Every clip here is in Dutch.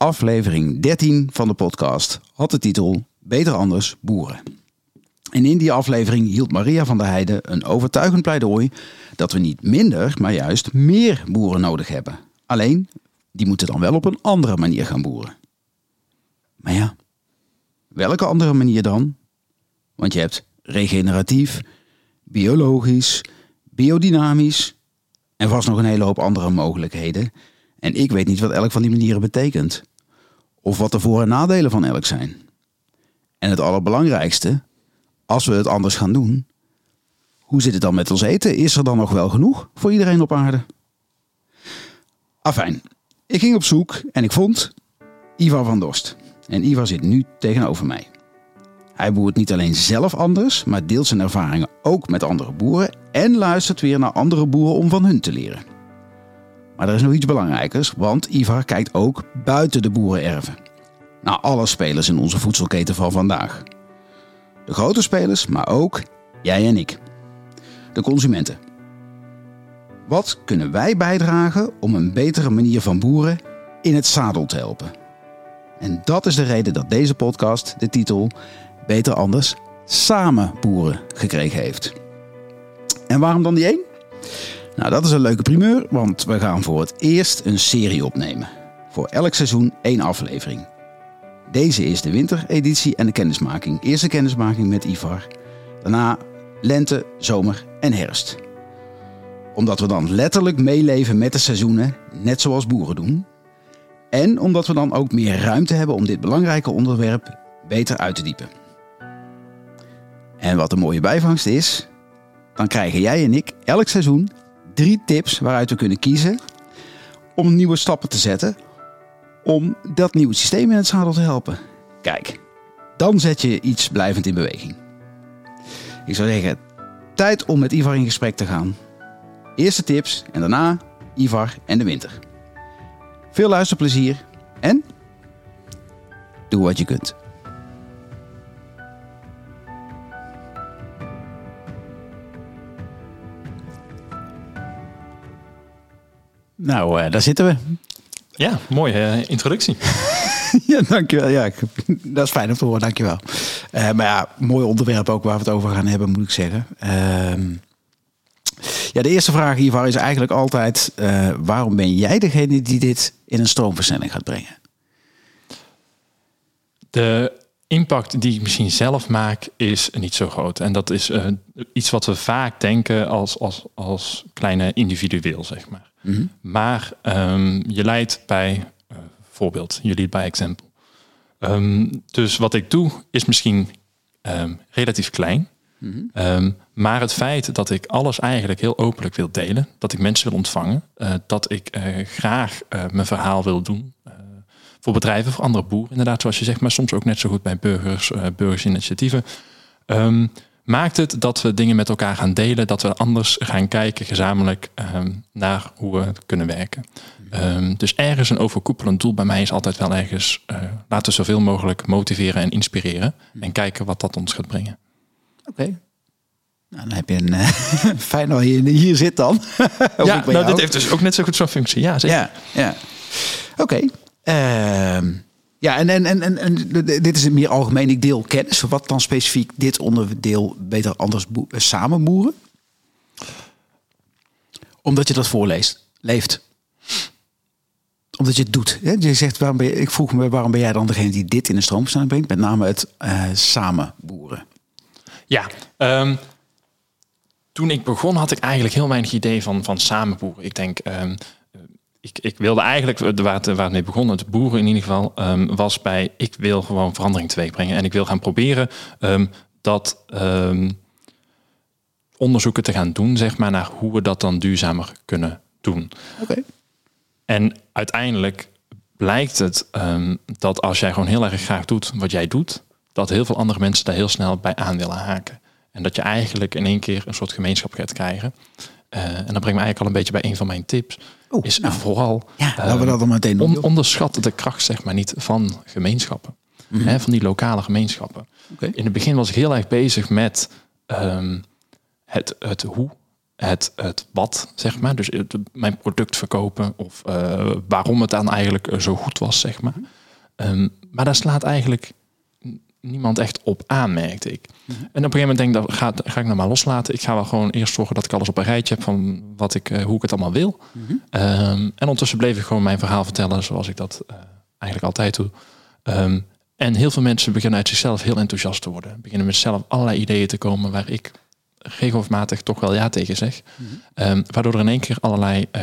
aflevering 13 van de podcast had de titel Beter anders boeren. En in die aflevering hield Maria van der Heijden een overtuigend pleidooi dat we niet minder, maar juist meer boeren nodig hebben. Alleen, die moeten dan wel op een andere manier gaan boeren. Maar ja, welke andere manier dan? Want je hebt regeneratief, biologisch, biodynamisch en vast nog een hele hoop andere mogelijkheden. En ik weet niet wat elk van die manieren betekent. Of wat de voor- en nadelen van elk zijn. En het allerbelangrijkste, als we het anders gaan doen, hoe zit het dan met ons eten? Is er dan nog wel genoeg voor iedereen op aarde? Afijn, ik ging op zoek en ik vond Ivar van Dorst. En Ivar zit nu tegenover mij. Hij boert niet alleen zelf anders, maar deelt zijn ervaringen ook met andere boeren en luistert weer naar andere boeren om van hun te leren. Maar er is nog iets belangrijkers, want Ivar kijkt ook buiten de boerenerven. Naar alle spelers in onze voedselketen van vandaag. De grote spelers, maar ook jij en ik. De consumenten. Wat kunnen wij bijdragen om een betere manier van boeren in het zadel te helpen? En dat is de reden dat deze podcast de titel Beter Anders Samen Boeren gekregen heeft. En waarom dan die één? Nou, dat is een leuke primeur, want we gaan voor het eerst een serie opnemen. Voor elk seizoen één aflevering. Deze is de wintereditie en de kennismaking. Eerste kennismaking met Ivar. Daarna lente, zomer en herfst. Omdat we dan letterlijk meeleven met de seizoenen, net zoals boeren doen. En omdat we dan ook meer ruimte hebben om dit belangrijke onderwerp beter uit te diepen. En wat een mooie bijvangst is, dan krijgen jij en ik elk seizoen drie tips waaruit we kunnen kiezen om nieuwe stappen te zetten om dat nieuwe systeem in het zadel te helpen. Kijk, dan zet je iets blijvend in beweging. Ik zou zeggen, tijd om met Ivar in gesprek te gaan. Eerste tips en daarna Ivar en de winter. Veel luisterplezier en doe wat je kunt. Nou, uh, daar zitten we. Ja, mooie uh, introductie. ja, dankjewel. Ja, ik, dat is fijn om te horen, dankjewel. Uh, maar ja, mooi onderwerp ook waar we het over gaan hebben, moet ik zeggen. Uh, ja, de eerste vraag hiervan is eigenlijk altijd... Waarom ben jij degene die dit in een stroomversnelling gaat brengen? De impact die ik misschien zelf maak is niet zo groot. En dat is iets wat we vaak denken als, als, als kleine individueel, zeg maar. Mm -hmm. Maar um, je leidt bij uh, voorbeeld, je leidt bij exempel. Um, dus wat ik doe is misschien um, relatief klein. Mm -hmm. maar het feit dat ik alles eigenlijk heel openlijk wil delen, dat ik mensen wil ontvangen, uh, dat ik uh, graag mijn verhaal wil doen, voor bedrijven, voor andere boeren, inderdaad, zoals je zegt, maar soms ook net zo goed bij burgers, uh, burgersinitiatieven. Um, maakt het dat we dingen met elkaar gaan delen, dat we anders gaan kijken gezamenlijk um, naar hoe we kunnen werken. Um, dus ergens een overkoepelend doel bij mij is altijd wel ergens, uh, laten we zoveel mogelijk motiveren en inspireren en kijken wat dat ons gaat brengen. Oké. Okay. Nou, dan heb je een uh, fijn dat je hier zit dan. ja, nou, dit heeft dus ook net zo goed zo'n functie. Ja, zeker. Ja, ja. Oké. Okay. Uh, ja, en, en, en, en, dit is meer algemeen. Ik deel kennis. Wat dan specifiek dit onderdeel beter anders boe samen boeren? Omdat je dat voorleest, leeft. Omdat je het doet. Je zegt, waarom ben ik vroeg me waarom ben jij dan degene die dit in de stroomversnelling brengt? Met name het uh, samen boeren. Ja, um, toen ik begon had ik eigenlijk heel weinig idee van, van samen boeren. Ik denk, um, ik, ik, wilde eigenlijk, waar het, waar het mee begon, het boeren in ieder geval, um, was bij ik wil gewoon verandering teweeg brengen. En ik wil gaan proberen um, dat um, onderzoeken te gaan doen, zeg maar, naar hoe we dat dan duurzamer kunnen doen. Okay. En uiteindelijk blijkt het dat als jij gewoon heel erg graag doet wat jij doet, dat heel veel andere mensen daar heel snel bij aan willen haken. En dat je eigenlijk in één keer een soort gemeenschap gaat krijgen. Uh, en dat brengt me eigenlijk al een beetje bij een van mijn tips. Oeh, is nou, vooral ja, laten we dat dan meteen doen. on, onderschat de kracht zeg maar niet van gemeenschappen. Mm -hmm. hè, van die lokale gemeenschappen. Okay. In het begin was ik heel erg bezig met um, het, het hoe het, het wat, zeg maar. Dus het, mijn product verkopen of eh, waarom het dan eigenlijk eh, zo goed was, zeg maar. Ehm, maar daar slaat eigenlijk niemand echt op aan, merkte ik. En op een gegeven moment denk ik, dat ga, ga ik nou maar loslaten. Ik ga wel gewoon eerst zorgen dat ik alles op een rijtje heb van wat ik, hoe ik het allemaal wil. Ehm, en ondertussen bleef ik gewoon mijn verhaal vertellen zoals ik dat eigenlijk altijd doe. Ehm, en heel veel mensen beginnen uit zichzelf heel enthousiast te worden. Beginnen met zelf allerlei ideeën te komen waar ik regelmatig toch wel ja tegen zeg. Mhm. Ehm, waardoor er in één keer allerlei uh,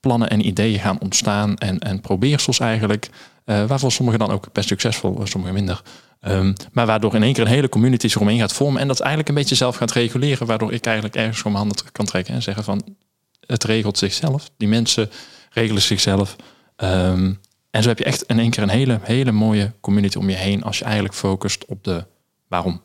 plannen en ideeën gaan ontstaan en, en probeersels eigenlijk. Uh, waarvan sommigen dan ook best succesvol, eh, sommigen minder. Um, maar waardoor in één keer een hele community zich omheen gaat vormen en dat eigenlijk een beetje zelf gaat reguleren. Waardoor ik eigenlijk ergens mijn handen kan trekken en zeggen van het regelt zichzelf. Die mensen regelen zichzelf. Um, en zo heb je echt in één keer een hele, hele mooie community om je heen als je eigenlijk focust op de waarom.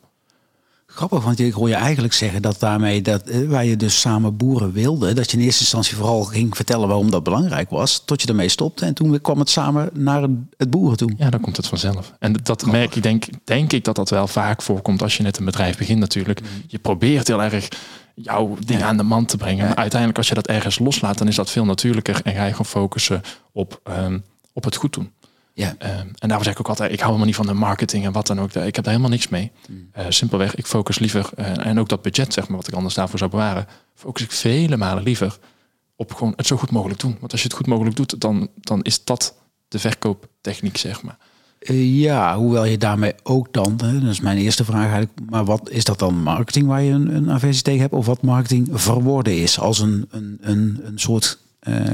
Grappig, want ik hoor je eigenlijk zeggen dat daarmee, dat, eh, waar je dus samen boeren wilde, dat je in eerste instantie vooral ging vertellen waarom dat belangrijk was, tot je ermee stopte en toen kwam het samen naar het boeren toe. Ja, dan komt het vanzelf. En dat merk ik, denk, denk ik dat dat wel vaak voorkomt als je net een bedrijf begint natuurlijk. Mm. Je probeert heel erg jouw ding aan de man te brengen. Maar uiteindelijk als je dat ergens loslaat, dan is dat veel natuurlijker en ga je gewoon focussen op ehm, op het goed doen. Ja. Uh, en daarom zeg ik ook altijd, ik hou helemaal niet van de marketing en wat dan ook. Ik heb daar helemaal niks mee. Mm. Uh, simpelweg, ik focus liever, uh, en ook dat budget, zeg maar, wat ik anders daarvoor zou bewaren, focus ik vele malen liever op gewoon het zo goed mogelijk doen. Want als je het goed mogelijk doet, dan, dan is dat de verkooptechniek, zeg maar. Eh, ja, hoewel je daarmee ook dan, hè, dat is mijn eerste vraag eigenlijk, maar wat is dat dan marketing waar je een, een aversie tegen hebt? Of wat marketing verwoorden is als een, een, een, een soort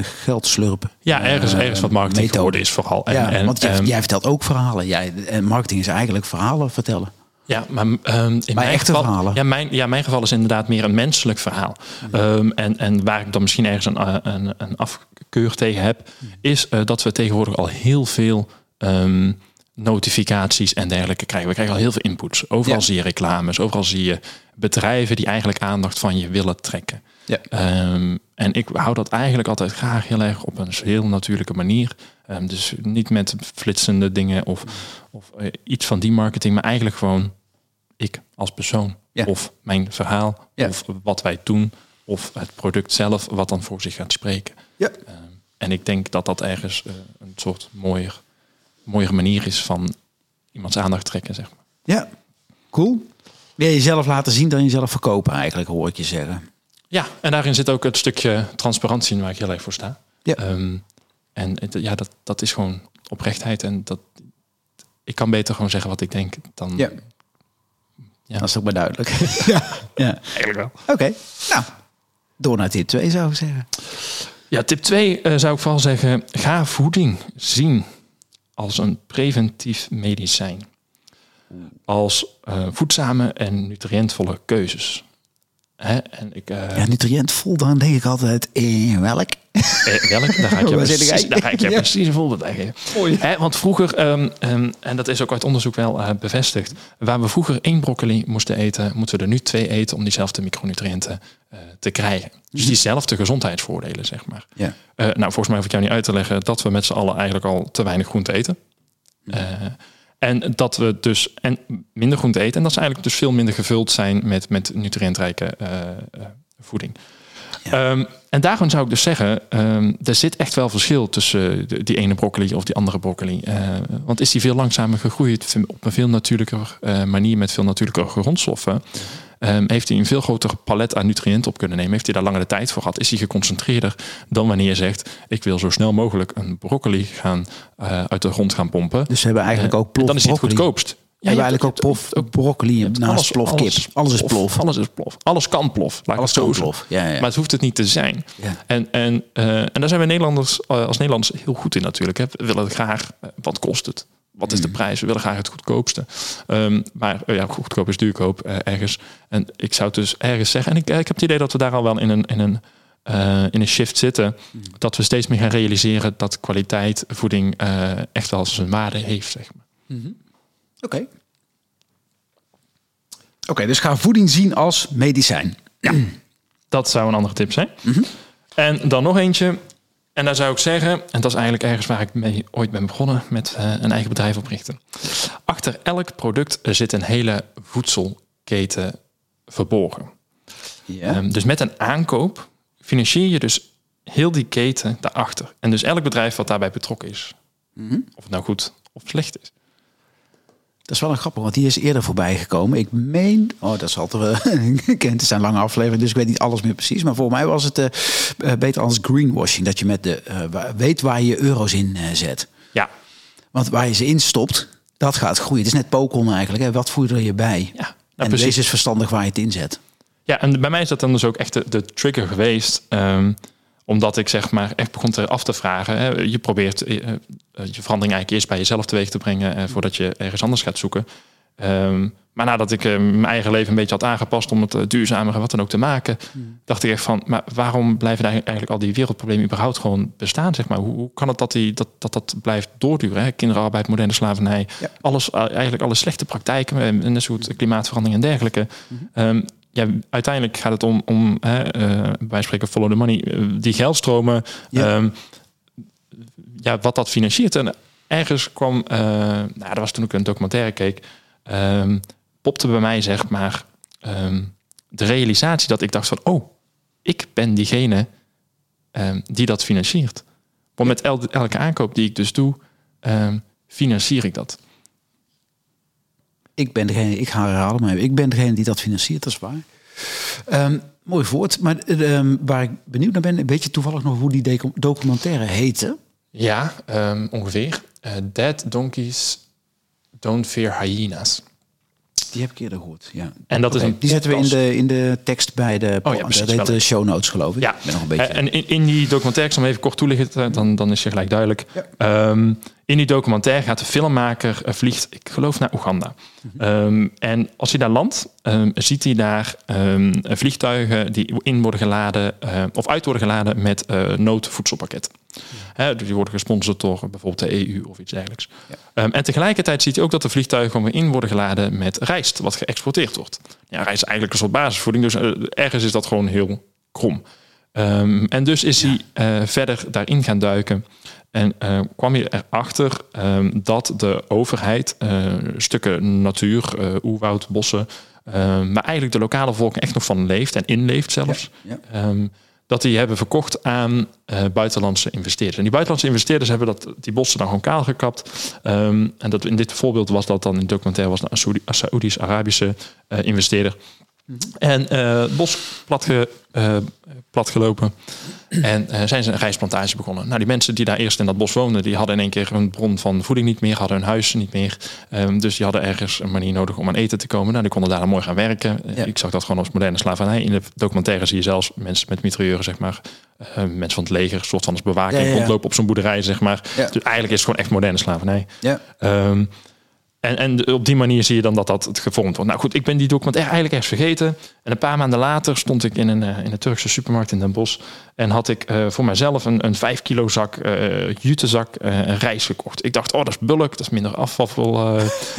geld slurpen. Ja, ergens, uh, ergens wat marketing geworden is vooral. En, ja, en, want jij, jij, vertelt ook verhalen. Jij, en marketing is eigenlijk verhalen vertellen. Ja, maar um, in maar mijn echte geval, verhalen. Ja, mijn, ja, mijn geval is inderdaad meer een menselijk verhaal. Um, en, en waar ik dan misschien ergens een, eh, een, een afkeur tegen heb, is uh, dat we tegenwoordig al heel veel um, notificaties en dergelijke krijgen. We krijgen al heel veel inputs. Overal ja. zie je reclames, overal zie je bedrijven die eigenlijk aandacht van je willen trekken. Ja. Um, en ik hou dat eigenlijk altijd graag heel erg op een heel natuurlijke manier. Um, dus niet met flitsende dingen of, of uh, iets van die marketing, maar eigenlijk gewoon ik als persoon. Ja. Of mijn verhaal, ja. of wat wij doen, of het product zelf, wat dan voor zich gaat spreken. Ja. Um, en ik denk dat dat ergens uh, een soort mooier, mooiere manier is van iemands aandacht trekken, zeg maar. Ja, cool. Wil je jezelf laten zien dan jezelf verkopen eigenlijk, hoor ik je zeggen. Ja, en daarin zit ook het stukje transparantie waar ik heel erg voor sta. Ja. Um, en het, ja, dat, dat is gewoon oprechtheid. En dat, ik kan beter gewoon zeggen wat ik denk dan... Ja. ja. Dat is ook maar duidelijk. ja. ja. Eigenlijk wel. Oké, okay. nou, door naar tip 2 zou ik zeggen. Ja, tip 2 uh, zou ik vooral zeggen, ga voeding zien als een preventief medicijn. Als uh, voedzame en nutriëntvolle keuzes. Hè? En ik, uh... Ja, nutriëntvol, dan denk ik altijd, eh, welk? Eh, welk? Daar ga ik je precies, daar ga ik je ja. precies een voorbeeld geven. Want vroeger, um, um, en dat is ook uit onderzoek wel uh, bevestigd, waar we vroeger één broccoli moesten eten, moeten we er nu twee eten om diezelfde micronutriënten uh, te krijgen. Dus mhm. diezelfde gezondheidsvoordelen, zeg maar. Ja. nou, volgens mij hoef ik jou niet uit te leggen dat we met z'n allen eigenlijk al te weinig groente eten. Mhm. En dat we dus en minder groente eten. En dat ze eigenlijk dus veel minder gevuld zijn met, met nutriëntrijke uh, uh, voeding. Ja. Um, en daarom zou ik dus zeggen, um, er zit echt wel verschil tussen de, die ene broccoli of die andere broccoli. Uh, want is die veel langzamer gegroeid op een veel natuurlijker manier met veel natuurlijke grondstoffen. Um, heeft hij een veel groter palet aan nutriënten op kunnen nemen? Heeft hij daar langer de tijd voor gehad? Is hij geconcentreerder dan wanneer je zegt: Ik wil zo snel mogelijk een broccoli gaan uh, uit de grond gaan pompen? Dus ze hebben eigenlijk ook plof. Dan is hij het goedkoopst. Ja, je eigenlijk ook plof, ook broccoli naast alles, plof kip. Alles, alles is plof. Alles is plof. Alles kan plof. Laat alles kan plof. Ja, ja. Maar het hoeft het niet te zijn. Ja. En, en, uh, en daar zijn we Nederlanders als Nederlanders heel goed in natuurlijk. Hè. We willen het graag. Wat kost het? Wat is de mm. prijs? We willen graag het goedkoopste. Um, maar uh, ja, goedkoop is duurkoop uh, ergens. En ik zou het dus ergens zeggen. En ik, ik heb het idee dat we daar al wel in een, in een, uh, in een shift zitten. Mm. Dat we steeds meer gaan realiseren dat kwaliteit voeding echt wel zijn waarde heeft. Zeg maar. Mm -hmm. Oké. Okay. Oké, okay, dus ga voeding zien als medicijn. Ja, dat zou een andere tip zijn. Mm -hmm. En dan nog eentje. En daar zou ik zeggen, en dat is eigenlijk ergens waar ik mee ooit ben begonnen met uh, een eigen bedrijf oprichten. Achter elk product zit een hele voedselketen verborgen. Ehm, dus met een aankoop financier je dus heel die keten daarachter. En dus elk bedrijf wat daarbij betrokken is. Mhm. Of het nou goed of slecht is. Dat is wel een grappig, want die is eerder voorbij gekomen. Ik meen, oh, dat zal toch wel gekend. Het zijn lange afleveringen, dus ik weet niet alles meer precies. Maar voor mij was het eh, beter als greenwashing. Dat je met de, eh, weet waar je euro's in zet. Ja, Want waar je ze in stopt, dat gaat groeien. Het is net Pokémon eigenlijk. Hè? Wat voer je bij? ja nou, en precies. deze is verstandig waar je het in zet. Ja, en bij mij is dat dan dus ook echt de, de trigger geweest. ehm, omdat ik zeg maar echt begon te af te vragen. Hè. Je probeert eh, eh, je verandering eigenlijk eerst bij jezelf teweeg te brengen. eh, voordat je ergens anders gaat zoeken. Ehm, maar nadat ik mijn eigen leven een beetje had aangepast om het eh, duurzamer wat dan ook te maken, dacht ik echt van, maar waarom blijven daar eigenlijk al die wereldproblemen überhaupt gewoon bestaan? Zeg maar? hoe, hoe kan het dat, die, dat, dat dat blijft doorduren? Hè? Kinderarbeid, moderne slavernij, Ja. alles, eigenlijk alle slechte praktijken, en en goed klimaatverandering en dergelijke. Ehm, ja, uiteindelijk gaat het om, om hè, eh, wij spreken follow the money, eh, die geldstromen, Ja. ja. ja, wat dat financiert. En ergens kwam, eh, nou, dat was toen ik een documentaire keek, ehm, popte bij mij zeg maar ehm, de realisatie dat ik dacht van, oh, ik ben diegene ehm, die dat financiert. Want met el- elke aankoop die ik dus doe, ehm, financier ik dat. Ik ben degene, ik ga herhalen, maar ik ben degene die dat financiert, dat is waar. Ehm, mooi voort. Maar ehm, waar ik benieuwd naar ben, weet je toevallig nog hoe die documentaire heette? Ja, ehm, ongeveer. Eh, Dead donkeys don't fear hyenas. Die heb ik eerder gehoord. Ja. En dat is een die zetten we in de, in de tekst bij de, Oh ja, precies, dat heet de show notes geloof ik. Ja, ben nog een beetje... Eh, En in, in die documentaire, ik zal hem even kort toelichten, eh, dan, dan is je gelijk duidelijk. Ja. Ehm, in die documentaire gaat de filmmaker, eh, vliegt, ik geloof, naar Oeganda. Mhm. Ehm, en als hij daar landt, ehm, ziet hij daar vliegtuigen die in worden geladen, of uit worden geladen met eh, noodvoedselpakketten. Hè, dus die worden gesponsord door bijvoorbeeld de EU of iets dergelijks. Ja. Ehm, en tegelijkertijd ziet hij ook dat de vliegtuigen gewoon in worden geladen met rijst, wat geëxporteerd wordt. Ja, rijst is eigenlijk een soort basisvoeding, dus eh, ergens is dat gewoon heel krom. Ehm, en dus is hij eh, verder daarin gaan duiken. En eh, kwam hij erachter ehm, dat de overheid stukken natuur, oerwoud, bossen, maar eigenlijk de lokale bevolking echt nog van leeft en inleeft zelfs. Ja, dat die hebben verkocht aan eh, buitenlandse investeerders. En die buitenlandse investeerders hebben dat, die bossen dan gewoon kaal gekapt. Ehm, en dat, in dit voorbeeld was dat dan in het documentaire was een Saoedi- een Saoedisch-Arabische investeerder. En eh, het bos platge, eh, platgelopen. En eh, zijn ze een rijstplantage begonnen. Nou, die mensen die daar eerst in dat bos woonden, die hadden in één keer een bron van voeding niet meer, hadden hun huis niet meer. Ehm, dus die hadden ergens een manier nodig om aan eten te komen. Nou, die konden daar dan mooi gaan werken. Ja. Ik zag dat gewoon als moderne slavernij. In de documentaire zie je zelfs mensen met mitrailleuren, zeg maar. mensen van het leger, een soort van als bewaking, Ja, rondlopen op zo'n boerderij, zeg maar. Ja. Dus eigenlijk is het gewoon echt moderne slavernij. ja. Ehm, en, en op die manier zie je dan dat dat het gevormd wordt. Nou goed, ik ben die documentaire eigenlijk ergens vergeten. En een paar maanden later stond ik in een, eh, in een Turkse supermarkt in Den Bosch. En had ik eh, voor mijzelf een, een 5 kilo zak, eh jutezak, rijst gekocht. Ik dacht, oh dat is bulk, dat is minder afval,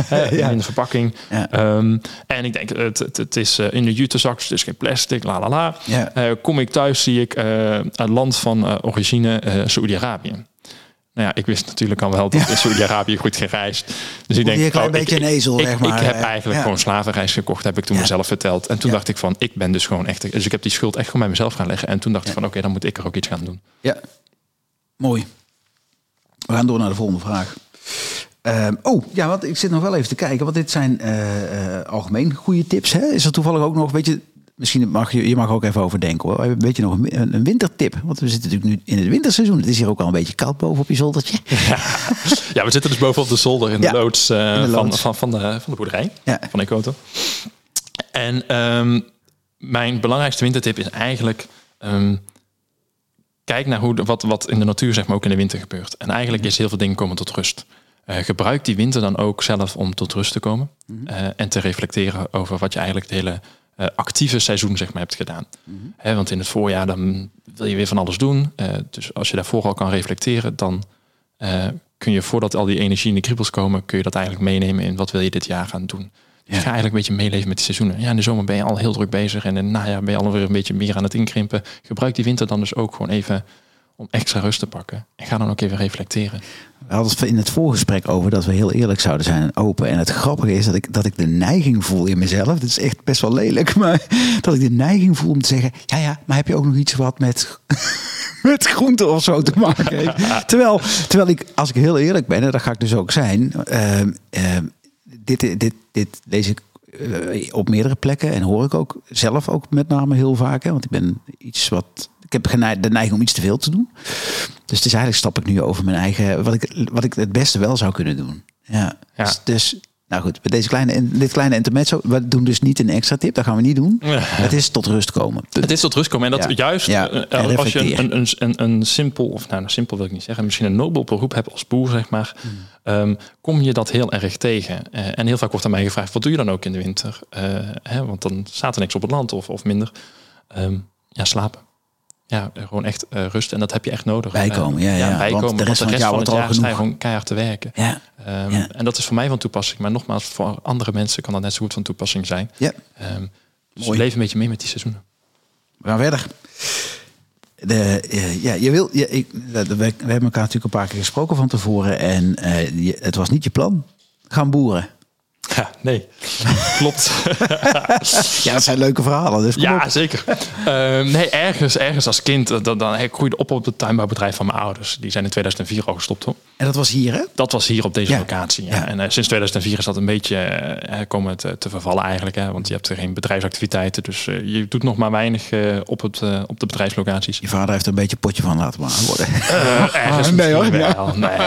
Ja. minder verpakking. Ja. Ehm, en ik denk, het, het, het is in de jutezak, dus het is geen plastic, la la la. Ja. Kom ik thuis, zie ik een land van origine, Saoedi-Arabië. Nou ja, ik wist natuurlijk al wel dat in Saoedi-Arabië goed gereisd. Dus ik denk, een klein oh, beetje ik, een ezel, ik, zeg maar. ik heb eigenlijk ja. gewoon slavenreis gekocht, heb ik toen Ja. mezelf verteld. En toen Ja. dacht ik van, ik ben dus gewoon echt... Dus ik heb die schuld echt gewoon bij mezelf gaan leggen. En toen dacht ik van, oké, dan moet ik er ook iets gaan doen. Ja, mooi. We gaan door naar de volgende vraag. Ehm, oh, ja, want ik zit nog wel even te kijken. Want dit zijn eh, eh, algemeen goede tips. Hè? Is er toevallig ook nog, weet je, misschien mag je, je mag ook even over denken hoor. Weet je nog een, een, wintertip? Want we zitten natuurlijk nu in het winterseizoen. Het is hier ook al een beetje koud boven op je zoldertje. Ja, we zitten dus bovenop de zolder in Ja, de loods, eh, in de van, loods. van, van, de, van de boerderij, Ja. van Ecoto. En ehm, mijn belangrijkste wintertip is eigenlijk... ehm, kijk naar hoe, de- wat, wat in de natuur zeg maar ook in de winter gebeurt. En eigenlijk is heel veel dingen komen tot rust. Eh, gebruik die winter dan ook zelf om tot rust te komen. eh, en te reflecteren over wat je eigenlijk het hele eh, actieve seizoen zeg maar, hebt gedaan. Want in het voorjaar dan wil je weer van alles doen. Eh, dus als je daarvoor al kan reflecteren, dan eh, kun je voordat al die energie in de kriebels komen, kun je dat eigenlijk meenemen in wat wil je dit jaar gaan doen. Dus Ja. ga eigenlijk een beetje meeleven met die seizoenen. Ja, in de zomer ben je al heel druk bezig en in het najaar ben je alweer een beetje meer aan het inkrimpen. Gebruik die winter dan dus ook gewoon even om extra rust te pakken. En ga dan ook even reflecteren. We hadden het in het voorgesprek over dat we heel eerlijk zouden zijn en open. En het grappige is dat ik, dat ik de neiging voel in mezelf. Dat is echt best wel lelijk. Maar dat ik de neiging voel om te zeggen: Ja, ja, maar heb je ook nog iets wat met, met groente of zo te maken heeft? terwijl, terwijl ik, als ik heel eerlijk ben, en dat ga ik dus ook zijn. Uh, uh, dit, dit, dit lees ik uh, op meerdere plekken en hoor ik ook zelf ook met name heel vaak. Hè, want ik ben iets wat ik heb de neiging om iets te veel te doen. Dus het is eigenlijk stap ik nu over mijn eigen, wat ik, wat ik het beste wel zou kunnen doen. Ja. ja. Dus, dus nou goed, bij deze kleine, dit kleine intermezzo, we doen dus niet een extra tip, dat gaan we niet doen. Het is tot rust komen. Het is tot rust komen en dat juist ja. Uh, als je een, een, een, een, simpel, of nou, simpel wil ik niet zeggen, misschien een nobel beroep hebt als boer, zeg maar, hmm. um, kom je dat heel erg tegen. Uh, en heel vaak wordt aan mij gevraagd, wat doe je dan ook in de winter? Uh, hè, want dan staat er niks op het land of, of minder. Um, ja, slapen ja, gewoon echt uh, rust. En dat heb je echt nodig. Bijkomen, ja, ja. ja bijkomen, want de rest van het, jaar, het jaar sta je gewoon keihard te werken. Ja. Um, ja. En dat is voor mij van toepassing. Maar nogmaals, voor andere mensen kan dat net zo goed van toepassing zijn. Ja. Um, dus Mooi. leef een beetje mee met die seizoenen. We gaan verder. De, uh, ja, je wil, je, ik, we, we, hebben elkaar natuurlijk een paar keer gesproken van tevoren. En uh, je, het was niet je plan. Gaan boeren. Ja, nee. Klopt. ja, dat zijn leuke verhalen. Dus ja, zeker. Uh, nee, ergens, ergens als kind, eh, dan, dan ik groeide op op het tuinbouwbedrijf van mijn ouders. Die zijn in 2004 al gestopt hoor. En dat was hier hè? Dat was hier op deze locatie. Ja. En uh, sinds 2004 is dat een beetje uh, komen te, te, vervallen eigenlijk. Hè? Want je hebt er geen bedrijfsactiviteiten. Dus je doet nog maar weinig op, het, op de bedrijfslocaties. Je vader heeft er een beetje potje van laten maken worden. ergens nee hoor. Wel, nee.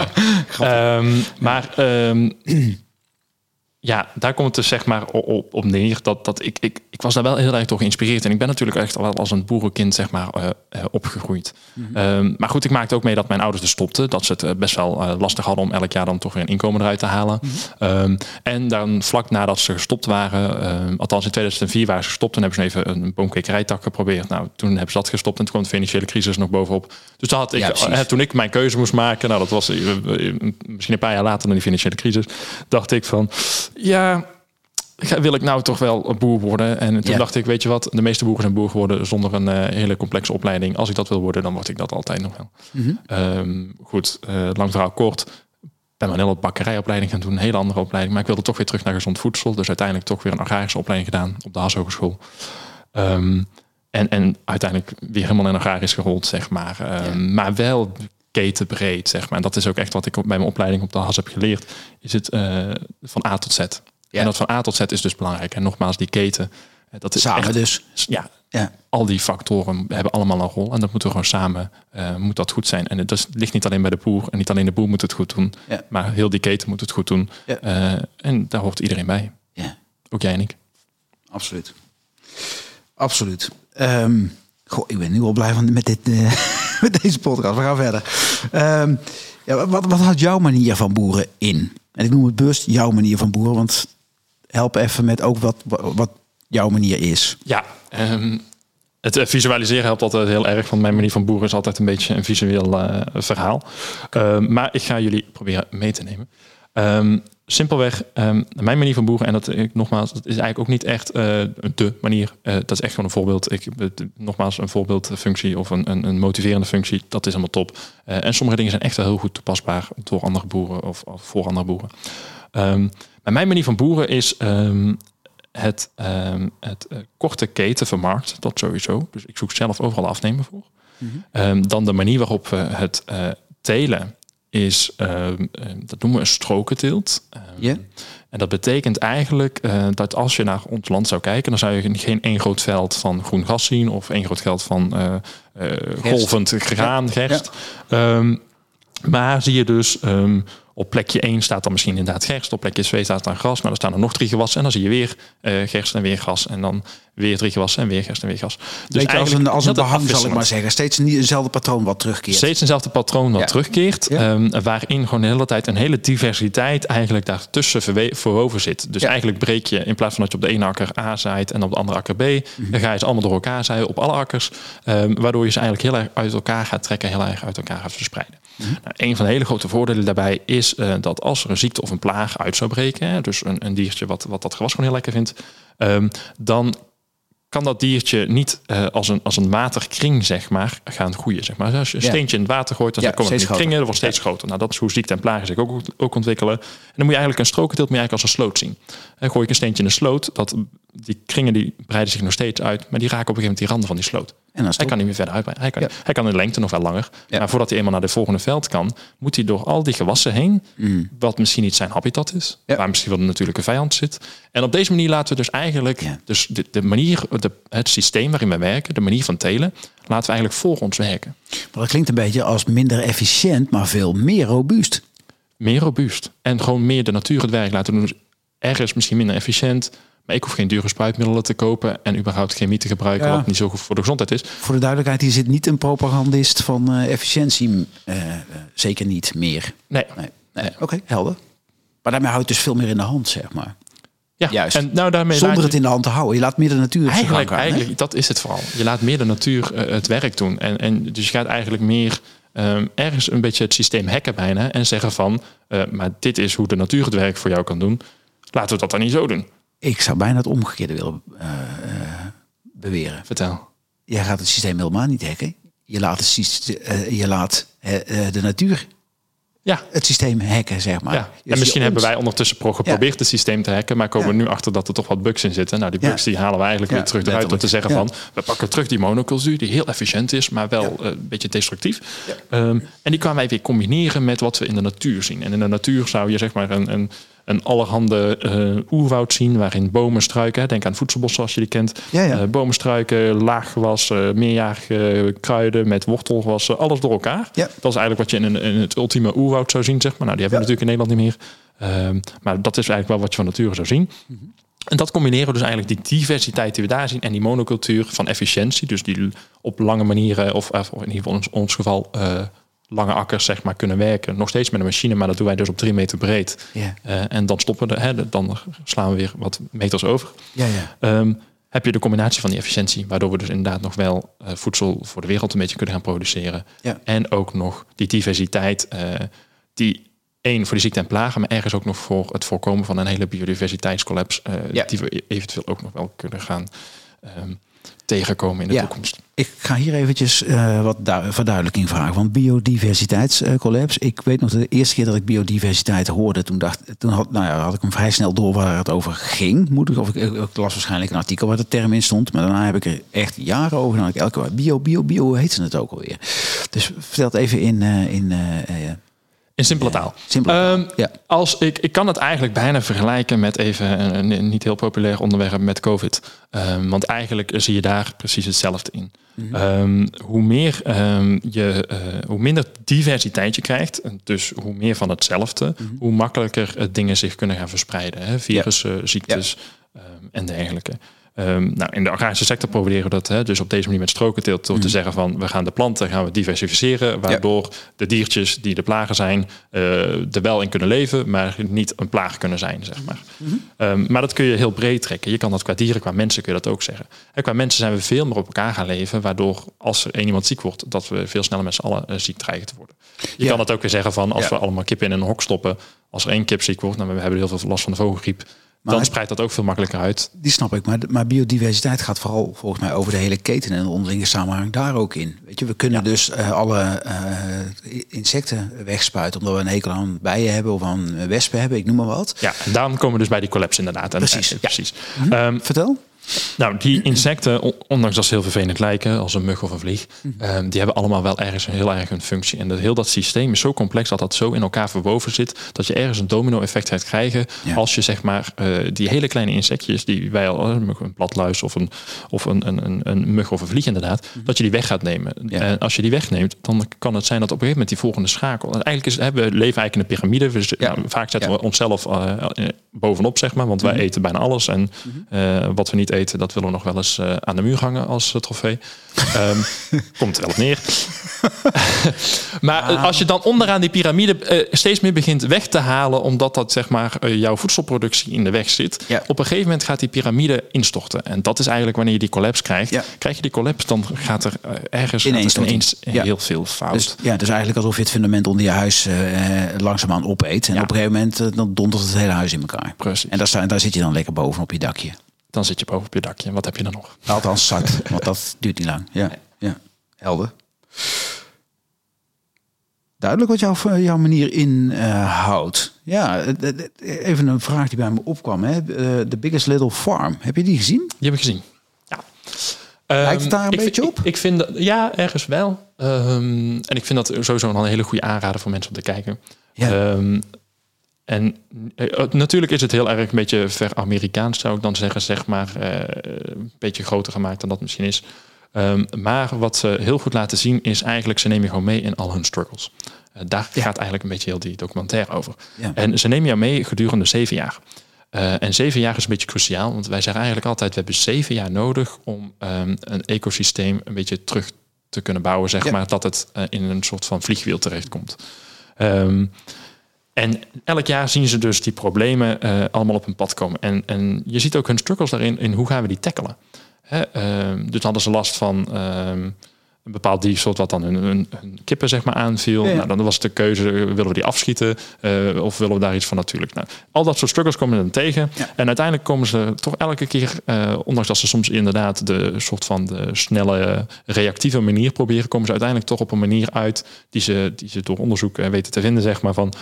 um, maar... Um, ja, daar komt het dus zeg maar op, op neer. Dat, dat ik, ik, ik was daar wel heel erg door geïnspireerd. En ik ben natuurlijk echt al als een boerenkind zeg maar, uh, uh, opgegroeid. Mhm. um, maar goed, ik maakte ook mee dat mijn ouders er stopten. Dat ze het uh, best wel lastig hadden om elk jaar dan toch weer een inkomen eruit te halen. Mhm. um, en dan vlak nadat ze gestopt waren, ehm, althans in 2004 waren ze gestopt. Toen hebben ze even een boomkwekerijtak geprobeerd. Nou, toen hebben ze dat gestopt en toen kwam de financiële crisis nog bovenop. Dus dat had ik, ja, toen ik mijn keuze moest maken, nou dat was misschien een paar jaar later dan die financiële crisis, dacht ik van ja, wil ik nou toch wel een boer worden? En toen dacht ik, weet je wat, de meeste boeren zijn boer geworden zonder een uh, hele complexe opleiding. Als ik dat wil worden, dan word ik dat altijd nog wel. Mm -hmm. goed, uh, lang verhaal kort. Ben maar een hele bakkerijopleiding gaan doen, een hele andere opleiding. Maar ik wilde toch weer terug naar gezond voedsel. Dus uiteindelijk toch weer een agrarische opleiding gedaan op de Haas Hogeschool. Um, en, en uiteindelijk weer helemaal in agrarisch gerold, zeg maar. Um, Maar wel ketenbreed, zeg maar. En dat is ook echt wat ik bij mijn opleiding op de HAS heb geleerd. Is het uh, van A tot Z. Ja. En dat van A tot Z is dus belangrijk. En nogmaals, die keten. Eh, dat is samen echt, dus. Ja, ja, al die factoren hebben allemaal een rol. En dat moeten we gewoon samen, uh, moet dat goed zijn. En het dus, ligt niet alleen bij de boer. En niet alleen de boer moet het goed doen. Ja. Maar heel die keten moet het goed doen. Ja. Uh, en daar hoort iedereen bij. Ja. Ook jij en ik. Absoluut. Absoluut. Um, goh, ik ben nu al blij van met dit... Uh met deze podcast. We gaan verder. Um, ja, wat, wat had jouw manier van boeren in? En ik noem het bewust jouw manier van boeren, want help even met ook wat, wat jouw manier is. Ja, um, het eh, visualiseren helpt altijd heel erg. Want mijn manier van boeren is altijd een beetje een visueel uh, verhaal. Um, maar ik ga jullie proberen mee te nemen. Um, simpelweg, um, mijn manier van boeren, en dat ik nogmaals, dat is eigenlijk ook niet echt uh, de manier. Uh, dat is echt gewoon een voorbeeld. Ik, nogmaals, een voorbeeldfunctie of een, een, een motiverende functie, dat is allemaal top. Uh, en sommige dingen zijn echt wel heel goed toepasbaar door andere boeren of, of voor andere boeren. Um, maar mijn manier van boeren is het, het korte keten vermarkt, dat sowieso. Dus ik zoek zelf overal afnemen voor. Mm -hmm. dan de manier waarop we het telen is, uh, dat noemen we een strokenteelt. Uh, En dat betekent eigenlijk uh, dat als je naar ons land zou kijken, dan zou je geen één groot veld van groen gas zien of één groot veld van golvend graan, gerst. Ja. Um, maar zie je dus um, op plekje 1 staat dan misschien inderdaad gerst. Op plekje 2 staat dan gras. Maar dan staan er nog drie gewassen. En dan zie je weer gerst en weer gras. En dan weer drie gewassen en weer gerst en weer gas. Dus Beetje als een, als een behang zal ik maar zeggen. Steeds niet hetzelfde patroon wat terugkeert. Steeds eenzelfde patroon wat terugkeert. Ja. Um, waarin gewoon de hele tijd een hele diversiteit eigenlijk daartussen verwoven zit. Dus eigenlijk breek je in plaats van dat je op de ene akker A zaait en op de andere akker B. Mm -hmm. Dan ga je ze allemaal door elkaar zaaien op alle akkers. Um, waardoor je ze eigenlijk heel erg uit elkaar gaat trekken. Heel erg uit elkaar gaat verspreiden. Mm nou, een van de hele grote voordelen daarbij is uh, dat als er een ziekte of een plaag uit zou breken, hè, dus een, een diertje wat, wat dat gewas gewoon heel lekker vindt, um, dan kan dat diertje niet uh, als, een, als een waterkring, zeg maar, gaan groeien. Zeg maar. Als je een steentje in het water gooit, dan ja, komen die kringen, dat wordt steeds groter. Nou, dat is hoe ziekte en plagen zich ook, ook ontwikkelen. En dan moet je eigenlijk een strokenteelt moet je eigenlijk als een sloot zien. En gooi ik een steentje in de sloot, dat, die kringen die breiden zich nog steeds uit, maar die raken op een gegeven moment die randen van die sloot. En hij kan niet meer verder uitbreiden. Hij kan, hij kan in de lengte nog wel langer. Maar voordat hij eenmaal naar de volgende veld kan, moet hij door al die gewassen heen, mm. wat misschien niet zijn habitat is, waar misschien wel een natuurlijke vijand zit. En op deze manier laten we dus eigenlijk dus de, de manier, de, het systeem waarin wij werken, de manier van telen, laten we eigenlijk voor ons werken. Maar dat klinkt een beetje als minder efficiënt, maar veel meer robuust. Meer robuust. En gewoon meer de natuur het werk laten doen. Dus ergens misschien minder efficiënt, maar ik hoef geen dure spruitmiddelen te kopen en überhaupt chemie te gebruiken, wat niet zo goed voor de gezondheid is. Voor de duidelijkheid, hier zit niet een propagandist van uh, efficiëntie. Uh, zeker niet meer. Nee. nee. nee. Oké, helder. Maar daarmee houdt dus veel meer in de hand, zeg maar. Ja, juist. En nou, daarmee Zonder je... het in de hand te houden. Je laat meer de natuur eigenlijk, gaan, eigenlijk dat is het vooral. Je laat meer de natuur uh, het werk doen. En, en dus je gaat eigenlijk meer um, ergens een beetje het systeem hacken bijna. En zeggen van, uh, maar dit is hoe de natuur het werk voor jou kan doen. Laten we dat dan niet zo doen. Ik zou bijna het omgekeerde willen uh, beweren. Vertel. Jij gaat het systeem helemaal niet hacken. Je laat, het systeem, je laat de natuur ja. het systeem hacken, zeg maar. Ja. en misschien hebben wij ondertussen geprobeerd het systeem te hacken, maar komen we nu achter dat er toch wat bugs in zitten. Nou, die bugs die halen we eigenlijk weer terug eruit om te zeggen van, we pakken terug die monocultuur, die heel efficiënt is, maar wel een beetje destructief. Um, en die kunnen wij weer combineren met wat we in de natuur zien. En in de natuur zou je zeg maar een, een een allerhande uh, oerwoud zien waarin bomen, struiken, denk aan voedselbossen als je die kent, ja, ja. Uh, bomen, struiken, laaggewas, uh, meerjarige kruiden met wortelgewassen, alles door elkaar. Ja. Dat is eigenlijk wat je in, een, in het ultieme oerwoud zou zien, zeg maar. Nou, die hebben we natuurlijk in Nederland niet meer. Ehm, maar dat is eigenlijk wel wat je van nature zou zien. Mm -hmm. En dat combineren we dus eigenlijk die diversiteit die we daar zien en die monocultuur van efficiëntie, dus die op lange manieren, of, of in ieder geval in ons geval lange akkers zeg maar, kunnen werken. Nog steeds met een machine, maar dat doen wij dus op drie meter breed. Ja. Uh, en dan stoppen we, de, hè, dan slaan we weer wat meters over. Ja, ja. Um, heb je de combinatie van die efficiëntie, waardoor we dus inderdaad nog wel uh, voedsel voor de wereld een beetje kunnen gaan produceren. Ja. En ook nog die diversiteit, uh, die één voor de ziekte en plagen, maar ergens ook nog voor het voorkomen van een hele biodiversiteitscollapse, ja. die we eventueel ook nog wel kunnen gaan um, tegenkomen in de toekomst. Ik ga hier eventjes uh, wat verduidelijking vragen. Want biodiversiteitscollapse. ik weet nog de eerste keer dat ik biodiversiteit hoorde, toen dacht toen had, nou ja, had ik hem vrij snel door waar het over ging. Moet ik, of ik, ik, las waarschijnlijk een artikel waar de term in stond. Maar daarna heb ik er echt jaren over. Dan ik elke bio, bio, bio, hoe heet ze het ook alweer? Dus vertel het even in, uh, in in simpele taal. Simpele ehm, ja. Als ik, ik kan het eigenlijk bijna vergelijken met even een, niet heel populair onderwerp met COVID. Um, want eigenlijk zie je daar precies hetzelfde in. Mhm. um, hoe, meer, je, uh, hoe minder diversiteit je krijgt, dus hoe meer van hetzelfde, mm hoe makkelijker dingen zich kunnen gaan verspreiden. Hè? Virussen, ziektes en dergelijke. Um, nou, in de agrarische sector proberen we dat hè, dus op deze manier met strokenteelt door te mhm. zeggen van we gaan de planten gaan we diversificeren, waardoor de diertjes die de plagen zijn uh, er wel in kunnen leven, maar niet een plaag kunnen zijn, zeg maar. Mhm. um, maar dat kun je heel breed trekken. Je kan dat qua dieren, qua mensen kun je dat ook zeggen. En qua mensen zijn we veel meer op elkaar gaan leven, waardoor als er één iemand ziek wordt, dat we veel sneller met z'n allen uh, ziek dreigen te worden. Je kan dat ook weer zeggen van als we allemaal kippen in een hok stoppen, als er één kip ziek wordt, nou we hebben heel veel last van de vogelgriep maar dan spreidt dat ook veel makkelijker uit. Die snap ik. Maar, maar biodiversiteit gaat vooral volgens mij over de hele keten en de onderlinge samenhang daar ook in. Weet je, we kunnen dus uh, alle uh, insecten wegspuiten omdat we een hekel aan bijen hebben of aan wespen hebben, ik noem maar wat. Ja, en dan komen we dus bij die collapse inderdaad. Precies. precies. Hm? Um, Vertel. Nou, die insecten, ondanks dat ze heel vervelend lijken, als een mug of een vlieg, mhm. ehm, die hebben allemaal wel ergens een heel erg een functie. En dat, heel dat systeem is zo complex dat dat zo in elkaar verwoven zit, dat je ergens een domino-effect gaat krijgen als je zeg maar uh, die hele kleine insectjes, die wij al, een platluis of een, of een, een, een, mug of een vlieg inderdaad, mhm. dat je die weg gaat nemen. En als je die wegneemt, dan kan het zijn dat op een gegeven moment die volgende schakel. En eigenlijk is, hè, we leven eigenlijk in een piramide. Nou, vaak zetten we onszelf uh, bovenop, zeg maar, want wij mhm. eten bijna alles. En uh, wat we niet eten, dat willen we nog wel eens uh, aan de muur hangen als uh, trofee. um, komt er wel op neer. maar ah. als je dan onderaan die piramide steeds meer begint weg te halen, omdat dat zeg maar jouw voedselproductie in de weg zit, ja. op een gegeven moment gaat die piramide instorten. En dat is eigenlijk wanneer je die collapse krijgt. Ja. Krijg je die collapse, dan gaat er ergens ineens, ineens ja. heel veel fout. Dus, ja, dus eigenlijk alsof je het fundament onder je huis langzaamaan opeet. En op een gegeven moment dan dondert het hele huis in elkaar. Precies. En daar, daar zit je dan lekker boven op je dakje. Dan zit je boven op je dakje. Wat heb je dan nog? Althans, zakt, want dat duurt niet lang. Ja, ja. helder. Duidelijk wat jouw, jouw manier inhoudt. ja, even een vraag die bij me opkwam. Hè. The Biggest Little Farm. Heb je die gezien? Die heb ik gezien. Ja. Lijkt het daar een Ehm, beetje op? Ik, ik vind dat, ja, ergens wel. Ehm, en ik vind dat sowieso een hele goede aanrader voor mensen om te kijken. Ja. Ehm, en eh, natuurlijk is het heel erg een beetje ver-Amerikaans, zou ik dan zeggen, zeg maar. eh, een beetje groter gemaakt dan dat misschien is. Ehm, maar wat ze heel goed laten zien is eigenlijk, ze nemen je gewoon mee in al hun struggles. Eh, daar gaat eigenlijk een beetje heel die documentaire over. Ja. En ze nemen jou mee gedurende zeven jaar. Eh, en zeven jaar is een beetje cruciaal, want wij zeggen eigenlijk altijd: we hebben zeven jaar nodig om ehm, een ecosysteem een beetje terug te kunnen bouwen, zeg Ja. maar, dat het eh, in een soort van vliegwiel terechtkomt. Ehm, en elk jaar zien ze dus die problemen eh, allemaal op hun pad komen. En, en je ziet ook hun struggles daarin, in hoe gaan we die tackelen. Hè, ehm, dus hadden ze last van ehm, een bepaald diersoort wat dan hun, hun, hun kippen zeg maar aanviel. Ja, ja. Nou, dan was de keuze, willen we die afschieten eh, of willen we daar iets van natuurlijk. Nou, al dat soort struggles komen ze dan tegen. Ja. En uiteindelijk komen ze toch elke keer, eh, ondanks dat ze soms inderdaad de soort van de snelle, reactieve manier proberen, komen ze uiteindelijk toch op een manier uit die ze, die ze door onderzoek weten te vinden, zeg maar van,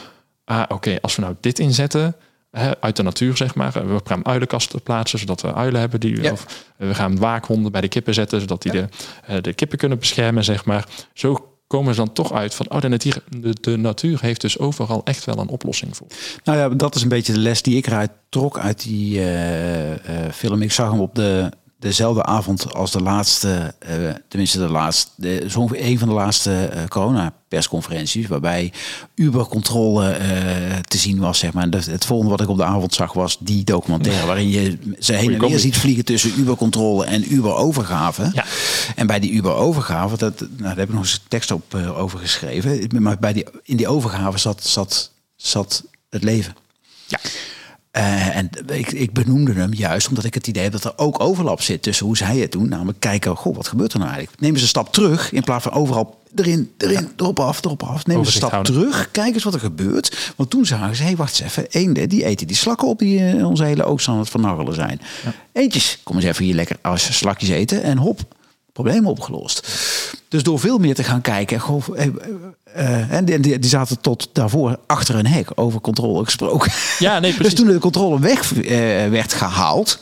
ah oké, als we nou dit inzetten, hè, uit de natuur zeg maar, we gaan uilenkasten plaatsen, zodat we uilen hebben, die, Ja. of eh, we gaan waakhonden bij de kippen zetten, zodat die de, eh, de kippen kunnen beschermen, zeg maar. Zo komen ze dan toch uit van, oh, de natuur, de, de natuur heeft dus overal echt wel een oplossing voor. Nou ja, dat is een beetje de les die ik eruit trok uit die eh, film. Ik zag hem op de, dezelfde avond als de laatste, eh, tenminste de laatste, de, een van de laatste eh, corona-persconferenties, waarbij Uber-controle eh, te zien was, zeg maar. En het volgende wat ik op de avond zag was die documentaire, waarin je ze heen en weer ziet vliegen tussen Uber-controle en Uber-overgave. Ja. En bij die Uber-overgave, dat, nou, daar heb ik nog eens een tekst op over geschreven. Maar bij die, in die overgave zat, zat, zat het leven. Ja. Eh, en ik, ik benoemde hem juist omdat ik het idee heb dat er ook overlap zit tussen hoe zij het doen. Namelijk kijken, goh, wat gebeurt er nou eigenlijk? Nemen ze een stap terug in plaats van overal erin, erin, erop af, erop af. Nemen ze een stap houden. terug, kijk eens wat er gebeurt. Want toen zagen ze, hé, wacht eens even, eenden, die eten die slakken op die eh, onze hele oogst aan het vernarrelen zijn. Eentjes, kom eens even hier lekker als slakjes eten en hop, probleem opgelost. Dus door veel meer te gaan kijken, goh, eh, eh, eh, en die, die, zaten tot daarvoor achter een hek, over controle gesproken. Ja, nee, Dus precies. toen de controle weg eh, werd gehaald,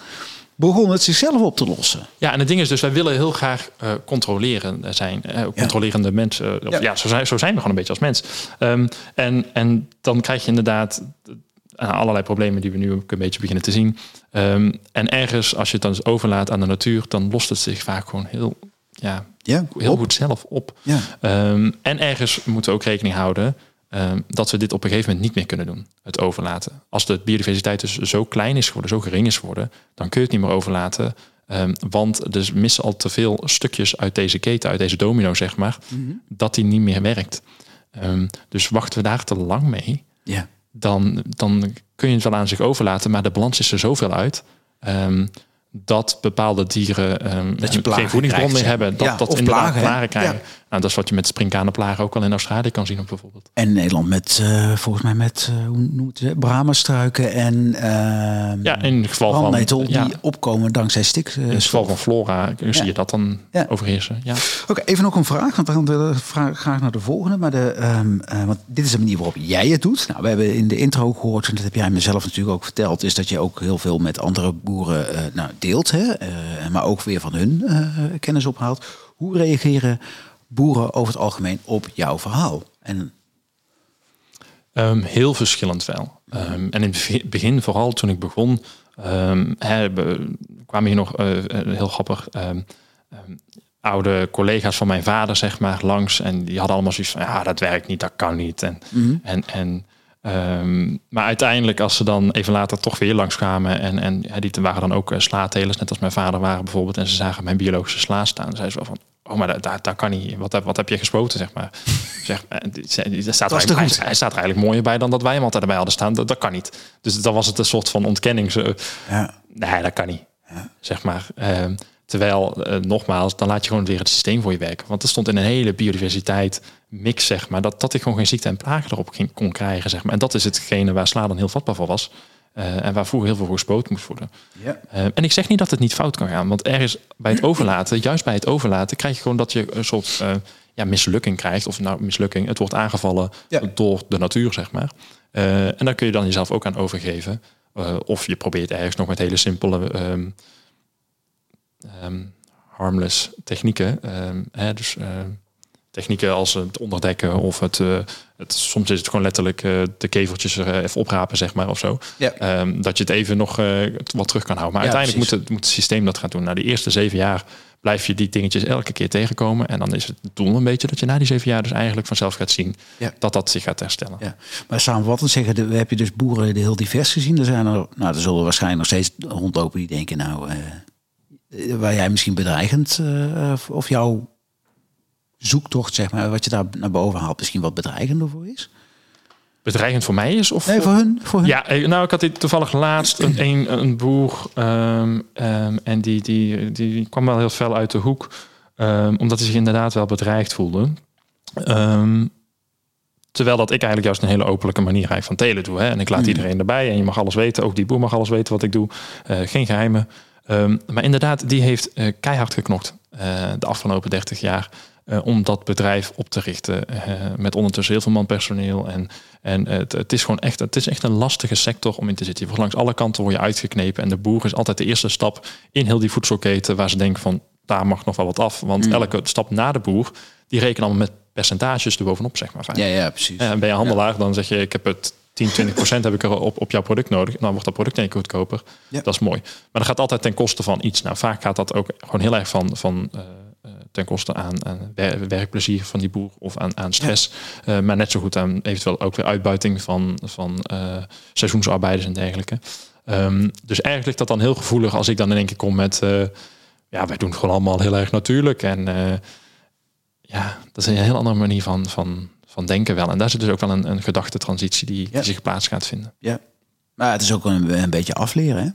begon het zichzelf op te lossen. Ja, en het ding is dus, wij willen heel graag eh, controleren zijn. eh, controlerende mensen. Ja. ja, zo, zijn, zo zijn we gewoon een beetje als mens. Ehm, en, en dan krijg je inderdaad allerlei problemen die we nu ook een beetje beginnen te zien. Ehm, en ergens, als je het dan dus overlaat aan de natuur, dan lost het zich vaak gewoon heel, ja, Ja, heel op. goed zelf op. Ja. Ehm, en ergens moeten we ook rekening houden ehm, dat we dit op een gegeven moment niet meer kunnen doen. Het overlaten. Als de biodiversiteit dus zo klein is geworden, zo gering is geworden, dan kun je het niet meer overlaten. Want er missen al te veel stukjes uit deze keten, uit deze domino, zeg maar, dat die niet meer werkt. Dus wachten we daar te lang mee, Ja. Dan, dan kun je het wel aan zich overlaten, maar de balans is er zoveel uit. ehm, dat bepaalde dieren ehm, Dat je geen voedingsbron meer hebben. Dat, Ja, dat inderdaad plagen, krijgen. Ja. Nou, dat is wat je met springkanenplagen ook al in Australië kan zien, bijvoorbeeld. En Nederland met, eh, volgens mij met, eh, hoe noemt het, brahmastruiken en uh, Ja, in het geval van, ja, die opkomen dankzij stik. eh, in het geval van flora zie je dat dan Ja. overheersen. Ja. Oké, even nog een vraag, want dan vraag- graag naar de volgende. Maar de, ehm, eh, want dit is de manier waarop jij het doet. Nou, we hebben in de intro gehoord, en dat heb jij mezelf natuurlijk ook verteld, is dat je ook heel veel met andere boeren nou, deelt, hè? Maar ook weer van hun kennis ophaalt. Hoe reageren boeren over het algemeen op jouw verhaal? En Ehm, heel verschillend wel. Ehm, en in het begin, vooral toen ik begon, ehm, kwamen hier nog eh, eh, heel grappig oude collega's van mijn vader, zeg maar, langs. En die hadden allemaal zoiets van, ja, dat werkt niet, dat kan niet. En, en, en, ehm, maar uiteindelijk, als ze dan even later toch weer langskwamen... en, en ja, die waren dan ook slaatelers, net als mijn vader waren bijvoorbeeld... en ze zagen mijn biologische sla staan, zeiden ze wel van... Oh, maar dat, dat kan niet. Wat, heb- wat heb je gespoten, zeg maar? zeg, eh, daar staat hij, hij staat er eigenlijk mooier bij dan dat wij hem altijd erbij hadden staan. Dat, dat kan niet. Dus dan was het een soort van ontkenning. Zo, ja, nee, dat kan niet. Zeg maar. Ehm, terwijl, eh, nogmaals, dan laat je gewoon weer het systeem voor je werken. Want er stond in een hele biodiversiteit mix, zeg maar, dat, dat ik gewoon geen ziekte en plagen erop ging, kon krijgen, zeg maar. En dat is hetgene waar sla dan heel vatbaar voor was. En waar vroeger heel veel voor gespoten moest worden. Ja. en ik zeg niet dat het niet fout kan gaan, want ergens bij het overlaten, juist bij het overlaten, krijg je gewoon dat je een soort ja, mislukking krijgt. Of nou, mislukking, het wordt aangevallen door de natuur, zeg maar. en daar kun je dan jezelf ook aan overgeven. of je probeert ergens nog met hele simpele um, um, harmless technieken. Um, hè, dus technieken als het onderdekken of het, uh, het soms is het gewoon letterlijk uh, de kevertjes er even oprapen, zeg maar, of zo. Ja. Um, dat je het even nog wat terug kan houden. Maar ja, uiteindelijk moet het, moet het systeem dat gaan doen. Na de eerste zeven jaar blijf je die dingetjes elke keer tegenkomen. En dan is het doel een beetje dat je na die zeven jaar dus eigenlijk vanzelf gaat zien ja. dat dat zich gaat herstellen. Ja. Maar samenvattend zeggen, de, heb je dus boeren heel divers gezien. Er zijn er, nou, er zullen waarschijnlijk nog steeds rondlopen die denken, nou, waar jij misschien bedreigend of jouw zoektocht, zeg maar, wat je daar naar boven haalt, misschien wat bedreigender voor is? Bedreigend voor mij is? Of nee, voor hun, voor hun. Ja, eh, nou, ik had dit toevallig laatst een, een, een boer um, um, en die, die, die kwam wel heel fel uit de hoek, um, omdat hij zich inderdaad wel bedreigd voelde. terwijl dat ik eigenlijk juist een hele openlijke manier eigenlijk van telen doe. Hè? En ik laat mm. iedereen erbij en je mag alles weten. Ook die boer mag alles weten wat ik doe. Uh, geen geheimen. maar inderdaad, die heeft uh, keihard geknokt uh, de afgelopen 30 jaar. Uh, om dat bedrijf op te richten. Uh, met ondertussen heel veel man personeel. En, en het, het, is gewoon echt, het is echt een lastige sector om in te zitten. Je langs alle kanten word je uitgeknepen. En de boer is altijd de eerste stap in heel die voedselketen. Waar ze denken van daar mag nog wel wat af. Want mm. elke stap na de boer, die rekenen allemaal met percentages erbovenop, zeg maar. Ja, ja, precies. En ben je handelaar, dan zeg je ik heb het 10, 20 procent heb ik er op, op jouw product nodig. Dan wordt dat product een keer goedkoper. Ja. Dat is mooi. Maar dat gaat altijd ten koste van iets. Nou, vaak gaat dat ook gewoon heel erg van, van uh, ten koste aan, aan werkplezier van die boer of aan, aan stress. Uh, maar net zo goed aan eventueel ook weer uitbuiting van, van uh, seizoensarbeiders en dergelijke. Um, dus eigenlijk ligt dat dan heel gevoelig als ik dan in één keer kom met... Uh, ja, wij doen het gewoon allemaal heel erg natuurlijk. En ja, dat is een heel andere manier van, van, van denken wel. En daar zit dus ook wel een, een gedachtentransitie die, die zich plaats gaat vinden. Ja, maar het is ook een, een beetje afleren, hè?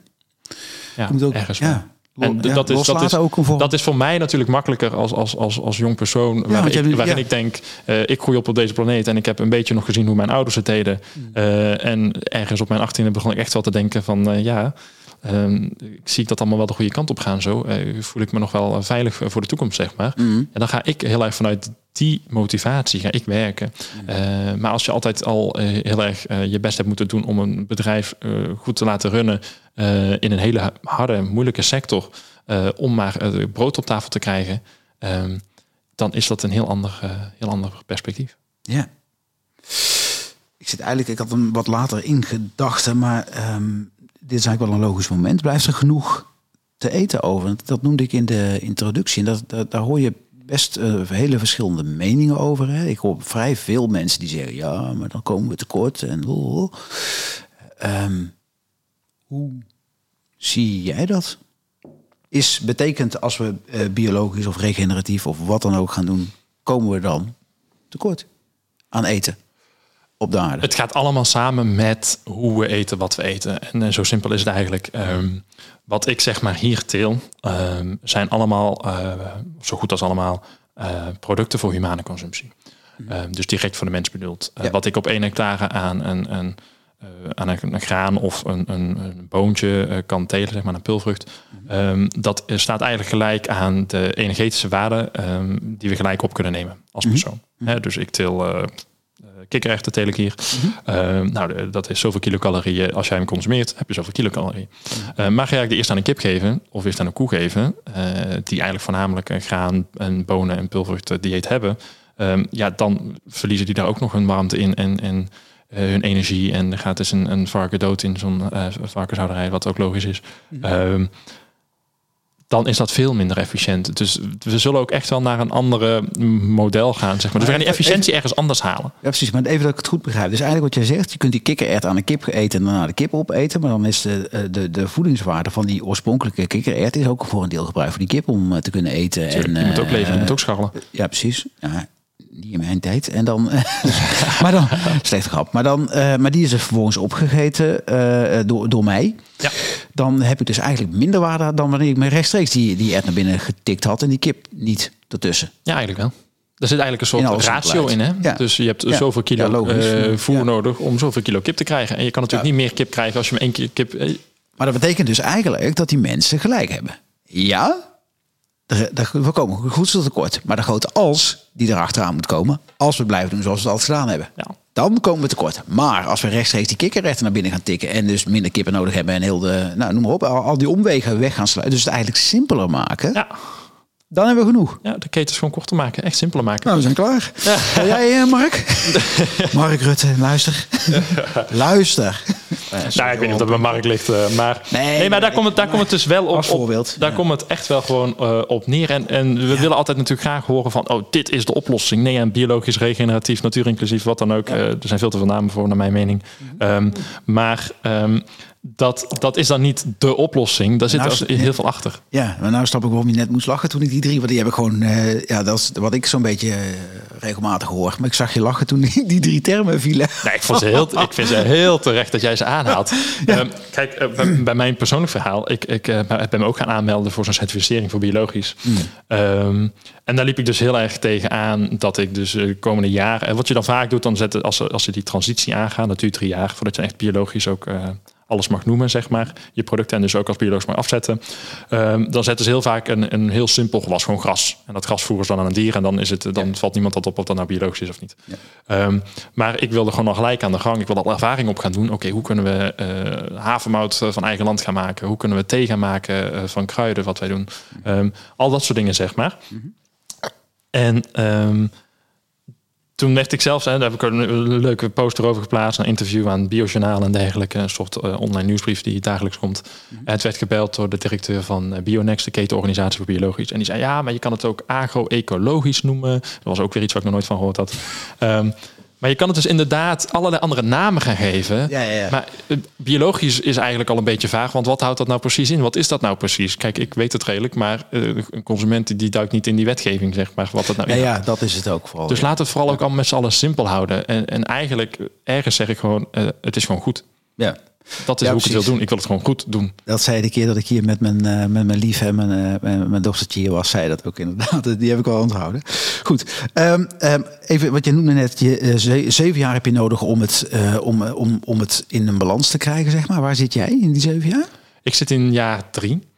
Ja, moet ook, ergens ja. En dat, is, dat, is, ook dat is voor mij natuurlijk makkelijker als, als, als, als jong persoon. Ja, waarin, ik, waarin ik denk, uh, ik groei op op deze planeet en ik heb een beetje nog gezien hoe mijn ouders het deden. Uh, en ergens op mijn achttiende begon ik echt wel te denken van uh, ja, Ehm, ik zie dat allemaal wel de goede kant op gaan zo. Uh, voel ik me nog wel eh, veilig voor de toekomst, zeg maar. Mhm. En dan ga ik heel erg vanuit die motivatie ga ik werken. Mhm. Eh, maar als je altijd al heel erg je best hebt moeten doen om een bedrijf goed te laten runnen in een hele harde, moeilijke sector, om maar brood op tafel te krijgen, ehm, dan is dat een heel ander, heel ander perspectief. Ja. Ik zit eigenlijk, ik had hem wat later in gedachten, maar ehm, dit is eigenlijk wel een logisch moment. Blijft er genoeg te eten over? Dat noemde ik in de introductie. En dat, daar hoor je best uh, hele verschillende meningen over. Hè. Ik hoor vrij veel mensen die zeggen: ja, maar dan komen we tekort. En um, hoe zie jij dat? Is betekent als we uh, biologisch of regeneratief of wat dan ook gaan doen, komen we dan tekort aan eten? Op de aarde. Het gaat allemaal samen met hoe we eten wat we eten. En uh, zo simpel is het eigenlijk. Um, wat ik zeg maar hier teel, um, zijn allemaal, uh, zo goed als allemaal, uh, producten voor humane consumptie. Um, dus direct voor de mens bedoeld. Ja. Wat ik op één hectare aan een, een aan een, een, graan of een, een, een boontje kan telen, zeg maar een pulvrucht. Um, dat staat eigenlijk gelijk aan de energetische waarde die we gelijk op kunnen nemen als mhm. persoon. Mm -hmm. dus ik til kikkererwten tel ik hier. Mm nou, dat is zoveel kilocalorieën. Als jij hem consumeert, heb je zoveel kilocalorieën. Uh, maar ga ik de eerst aan een kip geven, of eerst aan een koe geven, uh, die eigenlijk voornamelijk een graan en bonen en pulvrucht dieet hebben, um, ja, dan verliezen die daar ook nog hun warmte in en, en hun energie. En gaat dus een, een varken dood in zo'n varkenshouderij, wat ook logisch is. Mm dan is dat veel minder efficiënt. Dus we zullen ook echt wel naar een andere model gaan. Zeg maar. Dus we gaan die efficiëntie ergens anders halen. Ja, precies. Maar even dat ik het goed begrijp. Dus eigenlijk wat jij zegt, je kunt die kikkerert aan de kip eten en daarna de kip opeten. Maar dan is de, eh, de, de voedingswaarde van die oorspronkelijke kikkerert is ook voor een deel gebruikt voor die kip om eh, te kunnen eten. en, je moet ook leven, je moet ook scharrelen. Ja, precies. Ja, niet in mijn tijd. En dan, maar dan, slechte grap. Maar, dan, uh, maar die is er vervolgens opgegeten uh, door, door mij. Ja. Dan heb ik dus eigenlijk minder waarde dan wanneer ik me rechtstreeks die, die ert naar binnen getikt had en die kip niet ertussen. Ja, eigenlijk wel. Er zit eigenlijk een soort ratio in, hè? Ja. Dus je hebt Ja. zoveel kilo eh, voer nodig om zoveel kilo kip te krijgen. En je kan natuurlijk niet meer kip krijgen als je maar één keer kip... eh, Maar dat betekent dus eigenlijk dat die mensen gelijk hebben. Ja, we komen voedseltekort. Maar de grote als die erachteraan moet komen, als we blijven doen zoals we het altijd gedaan hebben. Ja. Dan komen we tekort. Maar als we rechtstreeks die kikkerrechten naar binnen gaan tikken en dus minder kippen nodig hebben en heel de, nou noem maar op, al, al die omwegen weg gaan sluiten. Dus het eigenlijk simpeler maken, ja, dan hebben we genoeg. ja, de ketens gewoon korter maken. Echt simpeler maken. Nou, we zijn klaar. Ga jij, eh, Mark? Mark Rutte, luister. luister. Nou, ik weet niet of dat bij Mark ligt, eh, maar, Nee, nee, maar daar nee, komt het, daar komt het dus wel op. Als op- voorbeeld, daar ja. komt het echt wel gewoon eh, op neer. En, en we willen altijd natuurlijk graag horen van, oh, dit is de oplossing. Nee, en biologisch, regeneratief, natuurinclusief, wat dan ook. Er zijn veel te veel namen voor, naar mijn mening. Mhm. Ehm, maar ehm, dat, dat is dan niet de oplossing. Daar zit Nou, er heel veel achter. Ja, maar nou snap ik waarom je net moest lachen toen ik die drie... Want die heb ik gewoon... eh, ja, dat is wat ik zo'n beetje eh, regelmatig hoor. Maar ik zag je lachen toen die, die drie termen vielen. Nee, ik, vond ze heel, ik vind ze heel terecht dat jij ze aanhaalt. Ehm, kijk, eh, bij, bij mijn persoonlijk verhaal, ik, ik ben me ook gaan aanmelden voor zo'n certificering voor biologisch. Ehm, en daar liep ik dus heel erg tegen aan dat ik dus de komende jaren, en wat je dan vaak doet, dan zetten als, als ze die transitie aangaan, dat duurt drie jaar voordat je echt biologisch ook alles mag noemen, zeg maar, je producten en dus ook als biologisch mag afzetten. Ehm, dan zetten ze heel vaak een, een heel simpel gewas, gewoon gras. En dat gras voeren ze dan aan een dier en dan, is het, dan valt niemand dat op of dat nou biologisch is of niet. Ehm, maar ik wilde gewoon nog gelijk aan de gang. Ik wilde al ervaring op gaan doen. Oké, hoe kunnen we eh havermout eh, van eigen land gaan maken? Hoe kunnen we thee gaan maken eh, van kruiden, wat wij doen? Ehm, al dat soort dingen, zeg maar. En ehm, toen werd ik zelf, hè, daar heb ik een, leuke poster over geplaatst, een interview aan Biojournaal en dergelijke, een soort eh, online nieuwsbrief die dagelijks komt. En het werd gebeld door de directeur van eh, Bionext, de ketenorganisatie voor biologisch. En die zei, ja, maar je kan het ook agro-ecologisch noemen. Dat was ook weer iets wat ik nog nooit van gehoord had. Ehm, maar je kan het dus inderdaad allerlei andere namen gaan geven. Ja, ja, ja. Maar eh, biologisch is eigenlijk al een beetje vaag. Want wat houdt dat nou precies in? Wat is dat nou precies? Kijk, ik weet het redelijk, maar eh, een consument die- duikt niet in die wetgeving, zeg maar, wat dat nou Ja, ja, dat is het ook vooral. Dus we het vooral ook allemaal met z'n allen simpel houden. En, en eigenlijk, ergens zeg ik gewoon, eh, het is gewoon goed. ja. Dat is Ja, hoe ik het wil doen. Ik wil het gewoon goed doen. Dat zei de keer dat ik hier met mijn, eh, met mijn lief en mijn, eh, mijn, mijn dochtertje hier was, zei dat ook inderdaad. Die heb ik wel onthouden. Goed. Ehm, ehm, even wat je noemde net, je, eh, ze- zeven jaar heb je nodig om het, om, om, om het in een balans te krijgen, zeg maar. Waar zit jij in die zeven jaar? Ik zit in jaar drie.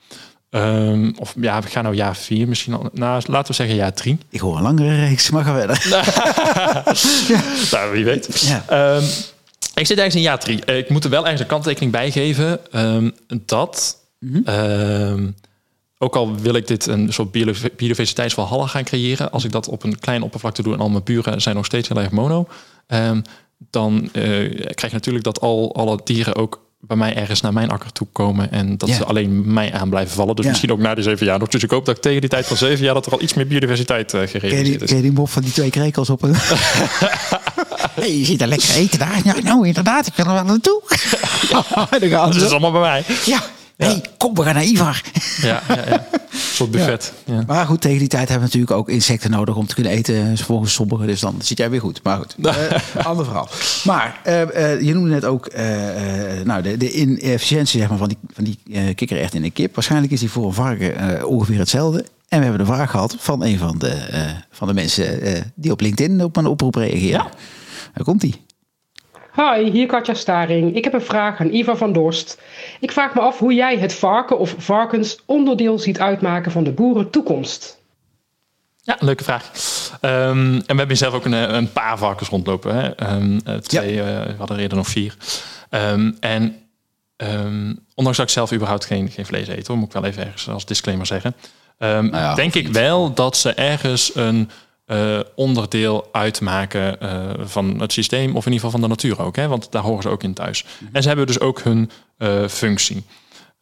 Ehm, of ja, we gaan nou jaar vier misschien al. Nou, laten we zeggen jaar drie. Ik hoor een langere reeks, maar ga verder. Nou, wie weet. Ja. Ik zit ergens in jaar drie. Eh, Ik moet er wel ergens een kanttekening bij geven. ehm, dat, Mhm. ehm, ook al wil ik dit een soort bio- biodiversiteitsverhallen gaan creëren... als ik dat op een kleine oppervlakte doe en al mijn buren zijn nog steeds heel erg mono... ehm, dan eh, krijg je natuurlijk dat al alle dieren ook bij mij ergens naar mijn akker toe komen... en dat ze alleen mij aan blijven vallen. Dus Ja. misschien ook na die zeven jaar nog. Dus ik hoop dat ik tegen die tijd van zeven jaar... dat er al iets meer biodiversiteit eh, Ken je, die, gerealiseerd is. ken je die mop van die twee krekels op een... hey, je ziet er lekker eten daar. Ja, nou, inderdaad, ik wil er wel naartoe. Ja, dan gaan Dat is allemaal bij mij. Ja, hey, kom, we gaan naar Ivar. Ja, ja, ja. Een soort buffet. Ja. Maar goed, tegen die tijd hebben we natuurlijk ook insecten nodig om te kunnen eten. Volgens sommigen, dus dan zit jij weer goed. Maar goed, eh, ander verhaal. Maar eh, eh, je noemde net ook nou, de, de inefficiëntie zeg maar, van die, van die eh kikkererwt in de kip. Waarschijnlijk is die voor een varken ongeveer hetzelfde. En we hebben de vraag gehad van een van de, van de mensen die op LinkedIn op een oproep reageren. Ja. Daar komt die. Hi, hier Katja Staring. Ik heb een vraag aan Iva van Dorst. Ik vraag me af hoe jij het varken of varkens onderdeel ziet uitmaken van de boerentoekomst. Ja, leuke vraag. Ehm, en we hebben zelf ook een, eh, een paar varkens rondlopen. Hè? Ehm, eh, twee, eh, we hadden eerder nog vier. Ehm, en ehm, ondanks dat ik zelf überhaupt geen, geen vlees eet, hoor, moet ik wel even ergens als disclaimer zeggen. Ehm, Nou ja, denk ik wel dat ze ergens een eh, onderdeel uitmaken eh, van het systeem, of in ieder geval van de natuur ook. Hè? Want daar horen ze ook in thuis. Mhm. En ze hebben dus ook hun eh, functie.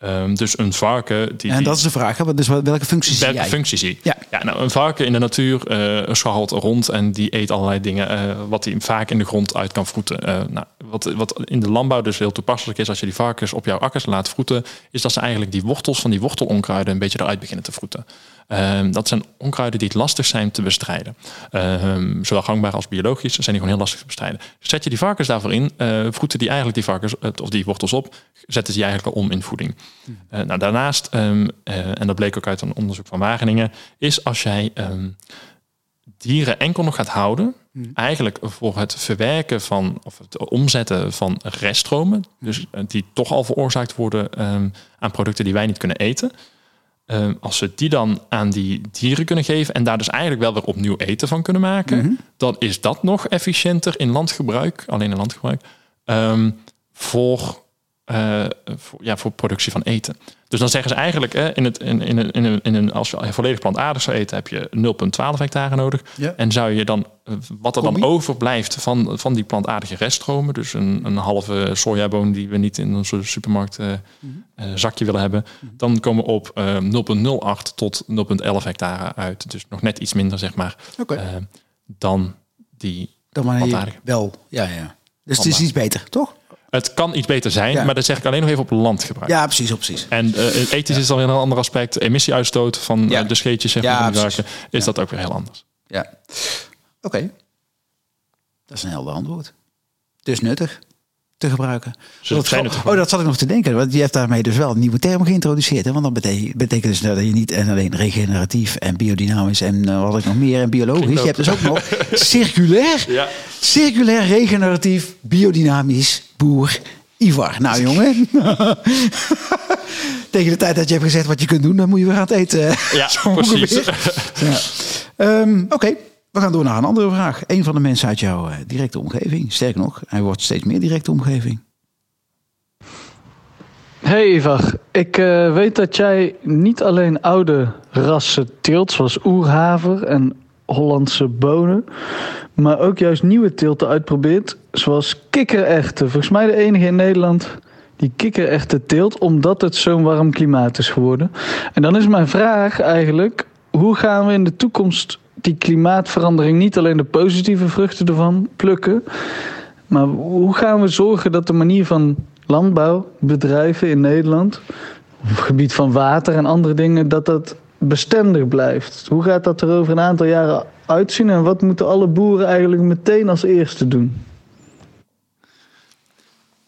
Ehm, dus een varken die. En dat is de vraag. Hè? Dus welke functies zie Welke jij? functie zie? Ja. Ja, nou, een varken in de natuur eh scharrelt rond en die eet allerlei dingen eh, wat hij vaak in de grond uit kan vroeten. Nou, wat, wat in de landbouw dus heel toepasselijk is als je die varkens op jouw akkers laat vroeten, is dat ze eigenlijk die wortels van die wortelonkruiden een beetje eruit beginnen te vroeten. Ehm, dat zijn onkruiden die het lastig zijn te bestrijden. Ehm, zowel gangbaar als biologisch zijn die gewoon heel lastig te bestrijden. Zet je die varkens daarvoor in, eh, vroeten die eigenlijk die varkens eh, of die wortels op, zetten ze die eigenlijk al om in voeding. Eh, nou, daarnaast, ehm, eh, en dat bleek ook uit een onderzoek van Wageningen, is als jij dieren enkel nog gaat houden, eigenlijk voor het verwerken van of het omzetten van reststromen, dus die toch al veroorzaakt worden aan producten die wij niet kunnen eten. Ehm, als we die dan aan die dieren kunnen geven en daar dus eigenlijk wel weer opnieuw eten van kunnen maken, dan is dat nog efficiënter in landgebruik, alleen in landgebruik, ehm, voor, eh, voor, ja, voor productie van eten. Dus dan zeggen ze eigenlijk, hè, in het, in, in, in, in een, als je volledig plantaardig zou eten, heb je 0,12 hectare nodig. Ja. En zou je dan, eh, wat er dan overblijft van, van die plantaardige reststromen, dus een, een halve sojaboon die we niet in onze supermarkt eh, zakje willen hebben, dan komen we op eh, 0,08 tot 0,11 hectare uit. Dus nog net iets minder, zeg maar, dan die Dan wanneer wel, ja, ja. Dus het is iets beter, toch? Het kan iets beter zijn, Ja. maar dat zeg ik alleen nog even op landgebruik. Ja, precies, precies. En eh ethisch is dan weer een ander aspect. Emissieuitstoot van Ja. eh, de scheetjes zeg Ja, zaken, is dat ook weer heel anders. Ja. Oké. Dat is een helder antwoord. Dus nuttig te gebruiken. Dat- zijn het oh, dat zat ik nog te denken. Want je hebt daarmee dus wel een nieuwe term geïntroduceerd. Hè? Want dat betekent, betekent dus dat je niet en alleen regeneratief en biodynamisch en eh, wat ik nog meer en biologisch. Je hebt dus ook nog circulair. Ja. Circulair, regeneratief, biodynamisch, boer, Ivar. Nou jongen. Tegen de tijd dat je hebt gezegd wat je kunt doen, dan moet je weer aan het eten. Ja, precies. Ja. Ehm, Oké, we gaan door naar een andere vraag. Een van de mensen uit jouw eh, directe omgeving. Sterker nog, hij wordt steeds meer directe omgeving. Hey Ivar, ik eh, weet dat jij niet alleen oude rassen teelt, zoals oerhaver en Hollandse bonen, maar ook juist nieuwe teelten uitprobeert, zoals kikkerechten. Volgens mij de enige in Nederland die kikkerechten teelt, omdat het zo'n warm klimaat is geworden. En dan is mijn vraag eigenlijk, hoe gaan we in de toekomst die klimaatverandering, niet alleen de positieve vruchten ervan plukken, maar hoe gaan we zorgen dat de manier van landbouw, bedrijven in Nederland, op het gebied van water en andere dingen, dat dat bestendig blijft? Hoe gaat dat er over een aantal jaren uitzien en wat moeten alle boeren eigenlijk meteen als eerste doen?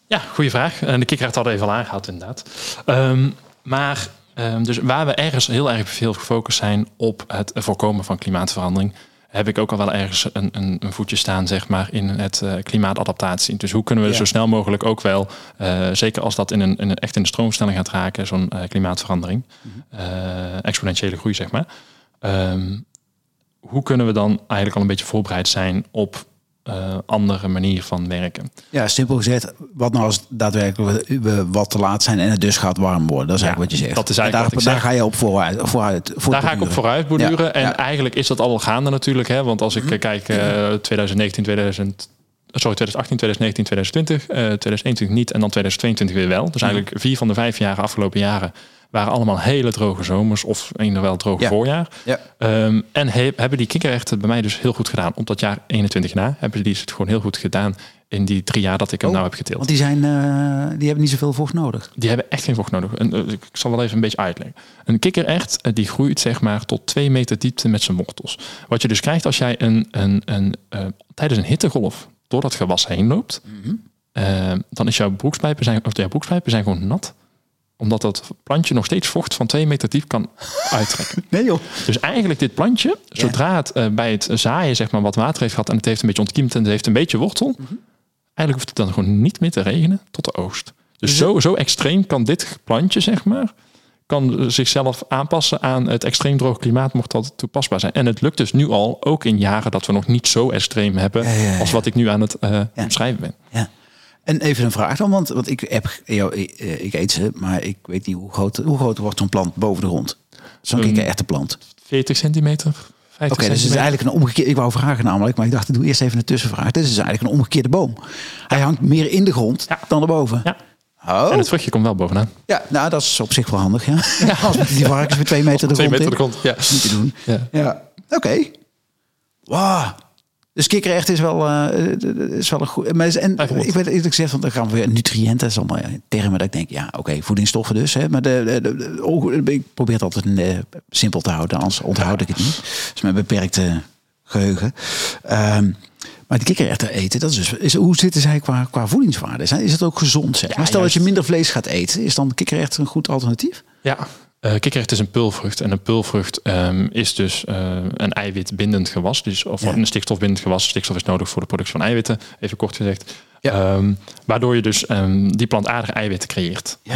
Ja, goede vraag. De kikker even al aangehaald inderdaad. Ehm, maar ehm, dus waar we ergens heel erg veel gefocust zijn op het voorkomen van klimaatverandering, heb ik ook al wel ergens een, een, een voetje staan, zeg maar, in het eh, klimaatadaptatie. Dus hoe kunnen we Ja. zo snel mogelijk ook wel, eh, zeker als dat in een, in een, echt in de stroomstelling gaat raken, zo'n eh, klimaatverandering, Mhm. exponentiële groei, zeg maar. Ehm, hoe kunnen we dan eigenlijk al een beetje voorbereid zijn op eh, andere manier van werken? Ja, simpel gezegd, wat nou als daadwerkelijk we, wat te laat zijn en het dus gaat warm worden? Dat is Ja, eigenlijk wat je zegt. dat is eigenlijk daar, ga je op vooruit. vooruit voor Daar ga ik op vooruit borduren. Ja, en ja. Mhm. eigenlijk is dat al gaande natuurlijk. Hè? Want als ik eh, kijk, eh 2019, 2000, sorry, 2018, 2019, 2020, eh 2021 niet en dan 2022 weer wel. Dus Mhm. eigenlijk vier van de vijf jaren, afgelopen jaren, waren allemaal hele droge zomers of een wel droge Ja. voorjaar. Ja. Ehm, en he- hebben die kikkerrechten bij mij dus heel goed gedaan. Op dat jaar 21 na hebben die het gewoon heel goed gedaan in die drie jaar dat ik hem Oh, nou heb geteeld. Want die, zijn, eh, die hebben niet zoveel vocht nodig. Die hebben echt geen vocht nodig. En, eh, ik zal wel even een beetje uitleggen. Een kikkererwt eh, die groeit zeg maar tot twee meter diepte met zijn wortels. Wat je dus krijgt als jij een, een, een, tijdens een hittegolf door dat gewas heen loopt, eh, dan is jouw broekspijpen zijn, of jouw broekspijpen zijn gewoon nat omdat dat plantje nog steeds vocht van twee meter diep kan uittrekken. Nee joh. Dus eigenlijk dit plantje, zodra het eh, bij het zaaien zeg maar, wat water heeft gehad en het heeft een beetje ontkiemd en het heeft een beetje wortel, eigenlijk hoeft het dan gewoon niet meer te regenen tot de oogst. Dus zo, zo extreem kan dit plantje, zeg maar, kan zichzelf aanpassen aan het extreem droog klimaat, mocht dat toepasbaar zijn. En het lukt dus nu al, ook in jaren dat we nog niet zo extreem hebben, Ja, ja, ja. als wat ik nu aan het eh omschrijven ben. Ja. En even een vraag dan, want, want ik, heb, ik, eh, ik eet ze, maar ik weet niet hoe groot, hoe groot wordt zo'n plant boven de grond. Zo'n Een- kikkererwte plant. 40 centimeter, 50 Oké, dus het is eigenlijk een omgekeerde. Ik wou vragen namelijk, maar ik dacht, ik doe eerst even een tussenvraag. Dit is dus eigenlijk een omgekeerde boom. Hij hangt meer in de grond Ja. dan erboven. Ja. Oh. En het vruchtje komt wel bovenaan. Ja, nou, dat is op zich wel handig, ja. Als met die varkens weer twee meter de Twee grond meter de grond, ja. Niet te doen. Ja. Ja, oké. Wauw. Dus kikkererwt is wel, eh, is wel een goed... Maar is- en ik weet eerlijk gezegd, want dan gaan we weer nutriënten. Is allemaal eh, termen dat ik denk, ja, oké, voedingsstoffen dus. Hè, maar de, de, de- de- oh, ik probeer het altijd eh, simpel te houden, anders onthoud ik het niet. Dus met beperkte geheugen. Ehm, maar die kikkererwten eten, dat is dus, is, hoe zitten zij qua, qua voedingswaarde? Is, het ook gezond? Zeg? Maar stel dat je minder vlees gaat eten, is dan kikkererwt een goed alternatief? Ja, Uh, kikkererwt is een pulvrucht. En een pulvrucht um, is dus uh, een eiwitbindend gewas. Dus, of ja. een stikstofbindend gewas. Stikstof is nodig voor de productie van eiwitten, even kort gezegd. Ja. Um, waardoor je dus um, die plantaardige eiwitten creëert. Ja,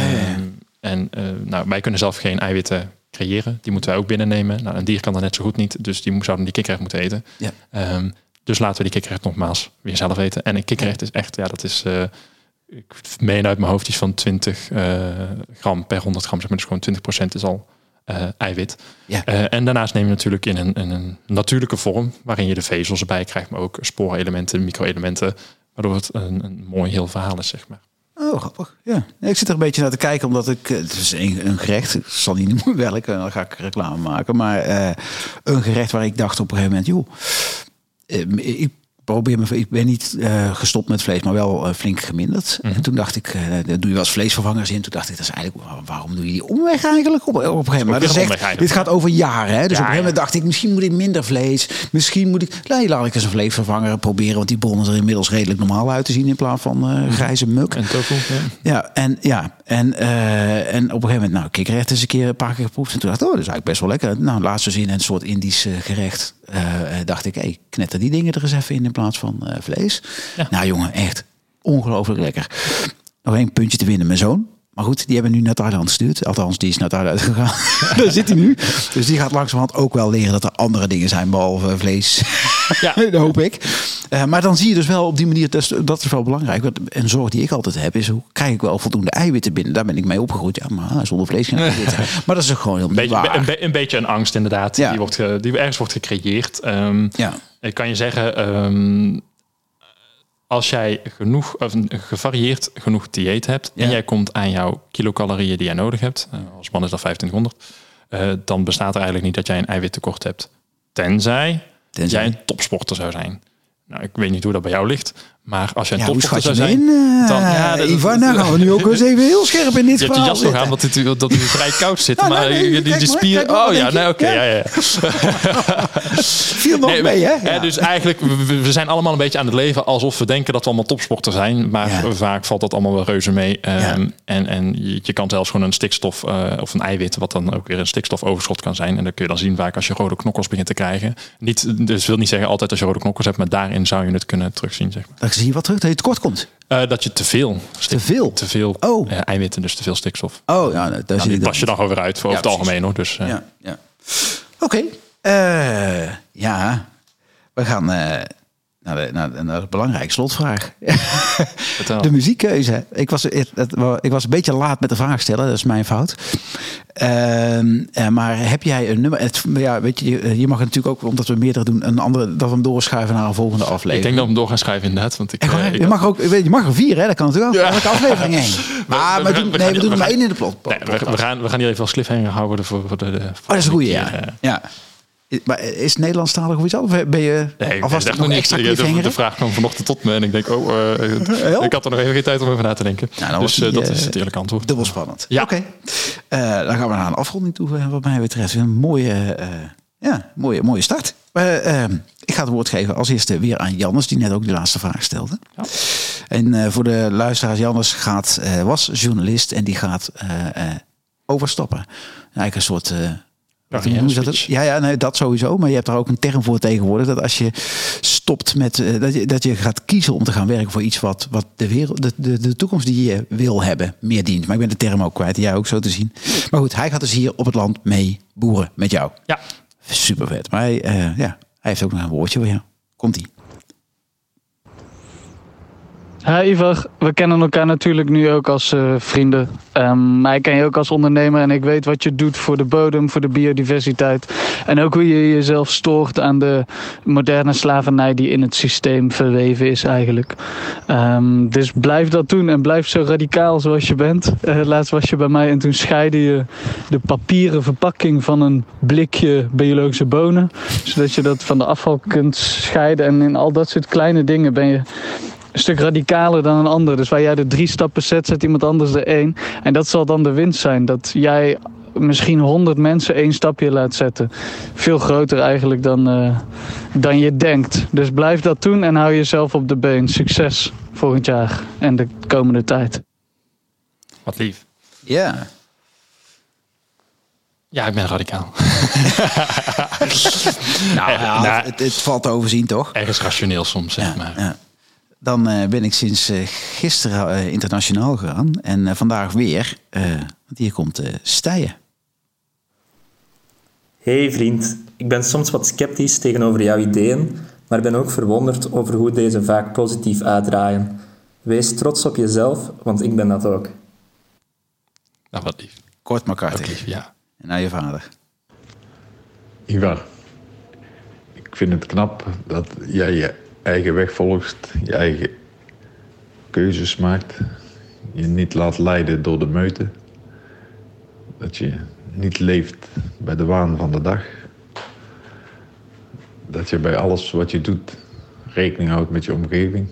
en uh, nou, wij kunnen zelf geen eiwitten creëren. Die moeten wij ook binnennemen. Nou, een dier kan dat net zo goed niet. Dus die zouden die kikkererwt moeten eten. Dus laten we die kikkererwt nogmaals weer zelf eten. En een kikkererwt is echt, ja, dat is ik meen uit mijn hoofd iets van 20 uh, gram per 100 gram. Zeg maar, dus gewoon 20% is al uh, eiwit. Ja. Uh, en daarnaast neem je natuurlijk in een, in een, natuurlijke vorm, waarin je de vezels erbij krijgt, maar ook sporenelementen, micro-elementen, waardoor het een, een mooi heel verhaal is, zeg maar. Oh, grappig. Ja. Ik zit er een beetje naar te kijken, omdat ik. Het is een, een gerecht. Ik zal niet noemen welke, dan ga ik reclame maken. Maar uh, een gerecht waar ik dacht op een gegeven moment, joh. Ik probeer me, ik ben niet uh, gestopt met vlees, maar wel uh, flink geminderd. Mm -hmm. En toen dacht ik, uh, doe je wel eens vleesvervangers in. Toen dacht ik, dat is eigenlijk, waarom doe je die omweg eigenlijk op, op een gegeven moment? Maar zegt, dit gaat over jaren. Hè? Dus ja, op een gegeven moment dacht ik, misschien moet ik minder vlees. Misschien moet ik, nee, laat ik eens een vleesvervanger proberen. Want die bonnen er inmiddels redelijk normaal uit te zien in plaats van uh, grijze muk. En tofu, ja. ja. en ja, en, en op een gegeven moment, nou, kikkerrecht eens een keer een paar keer geproefd. En toen dacht ik, oh, dat is eigenlijk best wel lekker. Nou, laatst dus in een soort Indisch gerecht. Dacht ik, hey, knetter die dingen er eens even in in plaats van uh, vlees. Ja. Nou jongen, echt ongelooflijk lekker. Nog één puntje te winnen, mijn zoon. Maar goed, die hebben nu naar Thailand gestuurd. Althans, die is naar Thailand gegaan. Daar zit hij nu. Dus die gaat langzamerhand ook wel leren dat er andere dingen zijn behalve vlees. Ja. dat hoop ik. Uh, maar dan zie je dus wel op die manier, dat is, dat is wel belangrijk. Want een zorg die ik altijd heb is, hoe krijg ik wel voldoende eiwitten binnen? Daar ben ik mee opgegroeid. Ja, maar zonder vlees geen eiwitten. maar dat is ook gewoon heel beetje, waar. Een, be een, beetje een angst inderdaad. Ja. Die, wordt die ergens wordt gecreëerd. Um, ja. Ik kan je zeggen... Um, als jij genoeg, of gevarieerd genoeg dieet hebt ja. en jij komt aan jouw kilocalorieën die jij nodig hebt, uh, als man is dat 2500, uh, dan bestaat er eigenlijk niet dat jij een eiwittekort hebt. Tenzij, Tenzij. jij een topsporter zou zijn. Nou, ik weet niet hoe dat bij jou ligt, maar als jij een ja, topsporter zou je zijn, in, uh, dan ja, dat, Ivan, nou gaan we nu ook eens even heel scherp in dit je hebt je jas nog aan dat het dat het vrij koud zit, Nou, maar nee, die, die kijk maar, spier. kijk maar, oh ja, je? nee, oké, Ja. ja, ja. viel nog Nee, mee, hè? Ja. Dus eigenlijk, we, we zijn allemaal een beetje aan het leven alsof we denken dat we allemaal topsporter zijn. Maar Ja. vaak valt dat allemaal wel reuze mee. Ehm, Ja. en, en je, je kan zelfs gewoon een stikstof eh, of een eiwit, wat dan ook weer een stikstofoverschot kan zijn. En dat kun je dan zien vaak als je rode knokkels begint te krijgen. Niet, dus wil niet zeggen altijd als je rode knokkels hebt, maar daarin zou je het kunnen terugzien. Zeg maar. Dan zie je wat terug, dat je tekort komt. Eh, dat je te veel, Te veel? te veel Oh. eiwitten, dus te veel stikstof. Oh, ja, daar Nou, zie die je pas je dan gewoon weer uit voor Ja, over het precies. algemeen hoor. Dus, eh, Ja, ja. Oké. Eh, ja, we gaan naar, de, naar, naar de belangrijke slotvraag. De muziekkeuze. Ik was, het, het- ik was een beetje laat met de vraag stellen, dat is mijn fout. Ehm, eh, maar heb jij een nummer? Het, ja, weet je, je- je mag natuurlijk ook, omdat we meerdere doen, een andere, dat we hem doorschuiven naar een volgende aflevering. ik denk dat we hem door gaan schrijven inderdaad. Want ik, eh, ik je, mag ook, weet je, mag er vier, hè? Dat kan natuurlijk ook. Ja. Elke aflevering één. Maar we we, doen, we nee, we doen er maar één in de plot. Nee, we, gaan, we gaan hier even als cliffhanger houden voor, voor de, Oh, dat is een keer, ja. eh. ja. Maar is Nederlandstalig of iets anders? Ben je Nee, ik alvast nog echt extra niet. Ik- de, de vraag kwam vanochtend tot me en ik denk, oh, eh, Help. ik had er nog even geen tijd om over na te denken. Nou, dus eh, dat is eh, het eerlijke antwoord. Dubbel spannend. Ja. Oké. Dan gaan we naar een afronding toe, wat mij betreft. Een mooie, ja, mooie, mooie start. Eh, eh, ik ga het woord geven als eerste weer aan Jannes, die net ook die laatste vraag stelde. Ja. En voor de luisteraars, Jannes gaat, was journalist en die gaat overstappen. Eigenlijk een soort... Carrière dat? Ja, ja nee, dat sowieso. Maar je hebt daar ook een term voor tegenwoordig. Dat als je stopt met. eh, dat, je, dat je gaat kiezen om te gaan werken voor iets wat, wat de, wereld, de, de, de toekomst die je wil hebben, meer dient. Maar ik ben de term ook kwijt. Jij ook zo te zien. Maar goed, hij gaat dus hier op het land mee boeren met jou. Ja, Super vet. Maar hij, eh, ja, hij heeft ook nog een woordje voor jou. Komt-ie. Hi Ivar, we kennen elkaar natuurlijk nu ook als eh, vrienden. Ehm, maar ik ken je ook als ondernemer en ik weet wat je doet voor de bodem, voor de biodiversiteit. En ook hoe je jezelf stoort aan de moderne slavernij die in het systeem verweven is eigenlijk. Ehm, dus blijf dat doen en blijf zo radicaal zoals je bent. Eh, laatst was je bij mij en toen scheidde je de papieren verpakking van een blikje biologische bonen. Zodat je dat van de afval kunt scheiden. En in al dat soort kleine dingen ben je stuk radicaler dan een ander. Dus waar jij de drie stappen zet, zet iemand anders er één. En dat zal dan de winst zijn. Dat jij misschien honderd mensen één stapje laat zetten. Veel groter eigenlijk dan, eh, dan je denkt. Dus blijf dat doen en hou jezelf op de been. Succes volgend jaar en de komende tijd. wat lief. Ja. Ja, ik ben radicaal. Nou, ja, nou, het, het valt te overzien, toch? Ergens rationeel soms, zeg maar. Ja. Dan eh, ben ik sinds eh, gisteren eh, internationaal gegaan. En vandaag weer. eh, want hier komt Stijen. Hey vriend, ik ben soms wat sceptisch tegenover jouw ideeën, maar ben ook verwonderd over hoe deze vaak positief uitdraaien. Wees trots op jezelf, want ik ben dat ook. Nou, wat lief. Kort maar Ook krachtig. lief, ja. En naar je vader. Ivar, ik vind het knap dat jij je eigen weg volgt, je eigen keuzes maakt, je niet laat leiden door de meute, dat je niet leeft bij de waan van de dag, dat je bij alles wat je doet rekening houdt met je omgeving,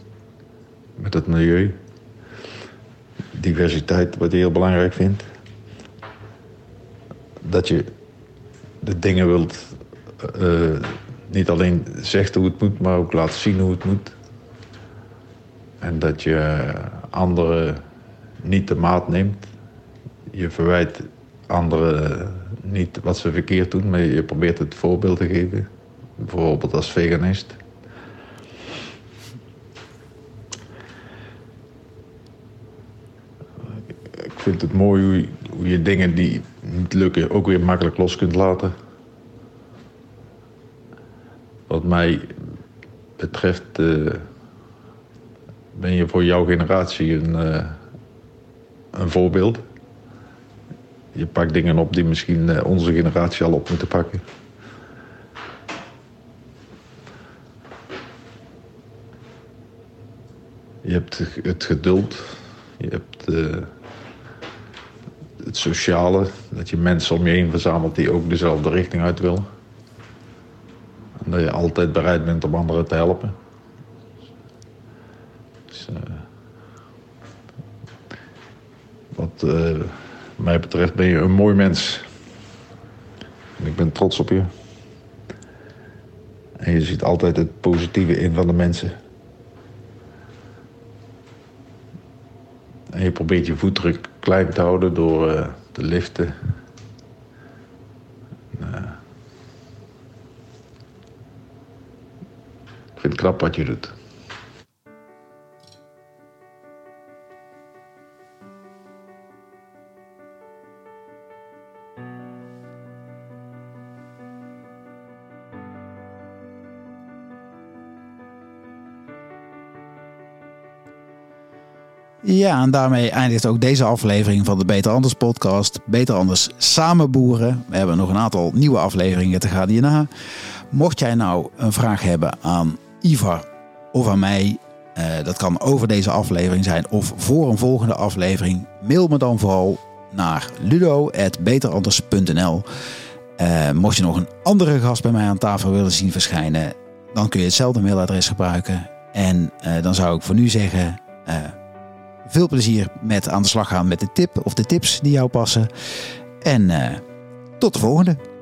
met het milieu, diversiteit wat je heel belangrijk vindt, dat je de dingen wilt eh, niet alleen zegt hoe het moet, maar ook laat zien hoe het moet. En dat je anderen niet de maat neemt. Je verwijt anderen niet wat ze verkeerd doen, maar je probeert het voorbeeld te geven. Bijvoorbeeld als veganist. Ik vind het mooi hoe je, hoe je dingen die niet lukken ook weer makkelijk los kunt laten. Wat mij betreft eh, ben je voor jouw generatie een, eh, een voorbeeld. Je pakt dingen op die misschien eh, onze generatie al op moeten pakken. Je hebt het geduld, je hebt het sociale, dat je mensen om je heen verzamelt die ook dezelfde richting uit willen. Dat je altijd bereid bent om anderen te helpen. Dus, eh, wat eh, mij betreft ben je een mooi mens. En ik ben trots op je. En je ziet altijd het positieve in van de mensen. En je probeert je voetdruk klein te houden door eh, te liften. Eh, vind het wat je doet. Ja, en daarmee eindigt ook deze aflevering van de Beter Anders podcast. Beter Anders samen boeren. We hebben nog een aantal nieuwe afleveringen te gaan hierna. Mocht jij nou een vraag hebben aan Ivar of aan mij, eh, dat kan over deze aflevering zijn of voor een volgende aflevering, mail me dan vooral naar ludo.beteranders.nl. Eh, mocht je nog een andere gast bij mij aan tafel willen zien verschijnen, dan kun je hetzelfde mailadres gebruiken. En eh, dan zou ik voor nu zeggen, veel plezier met aan de slag gaan met de tip of de tips die jou passen. En tot de volgende.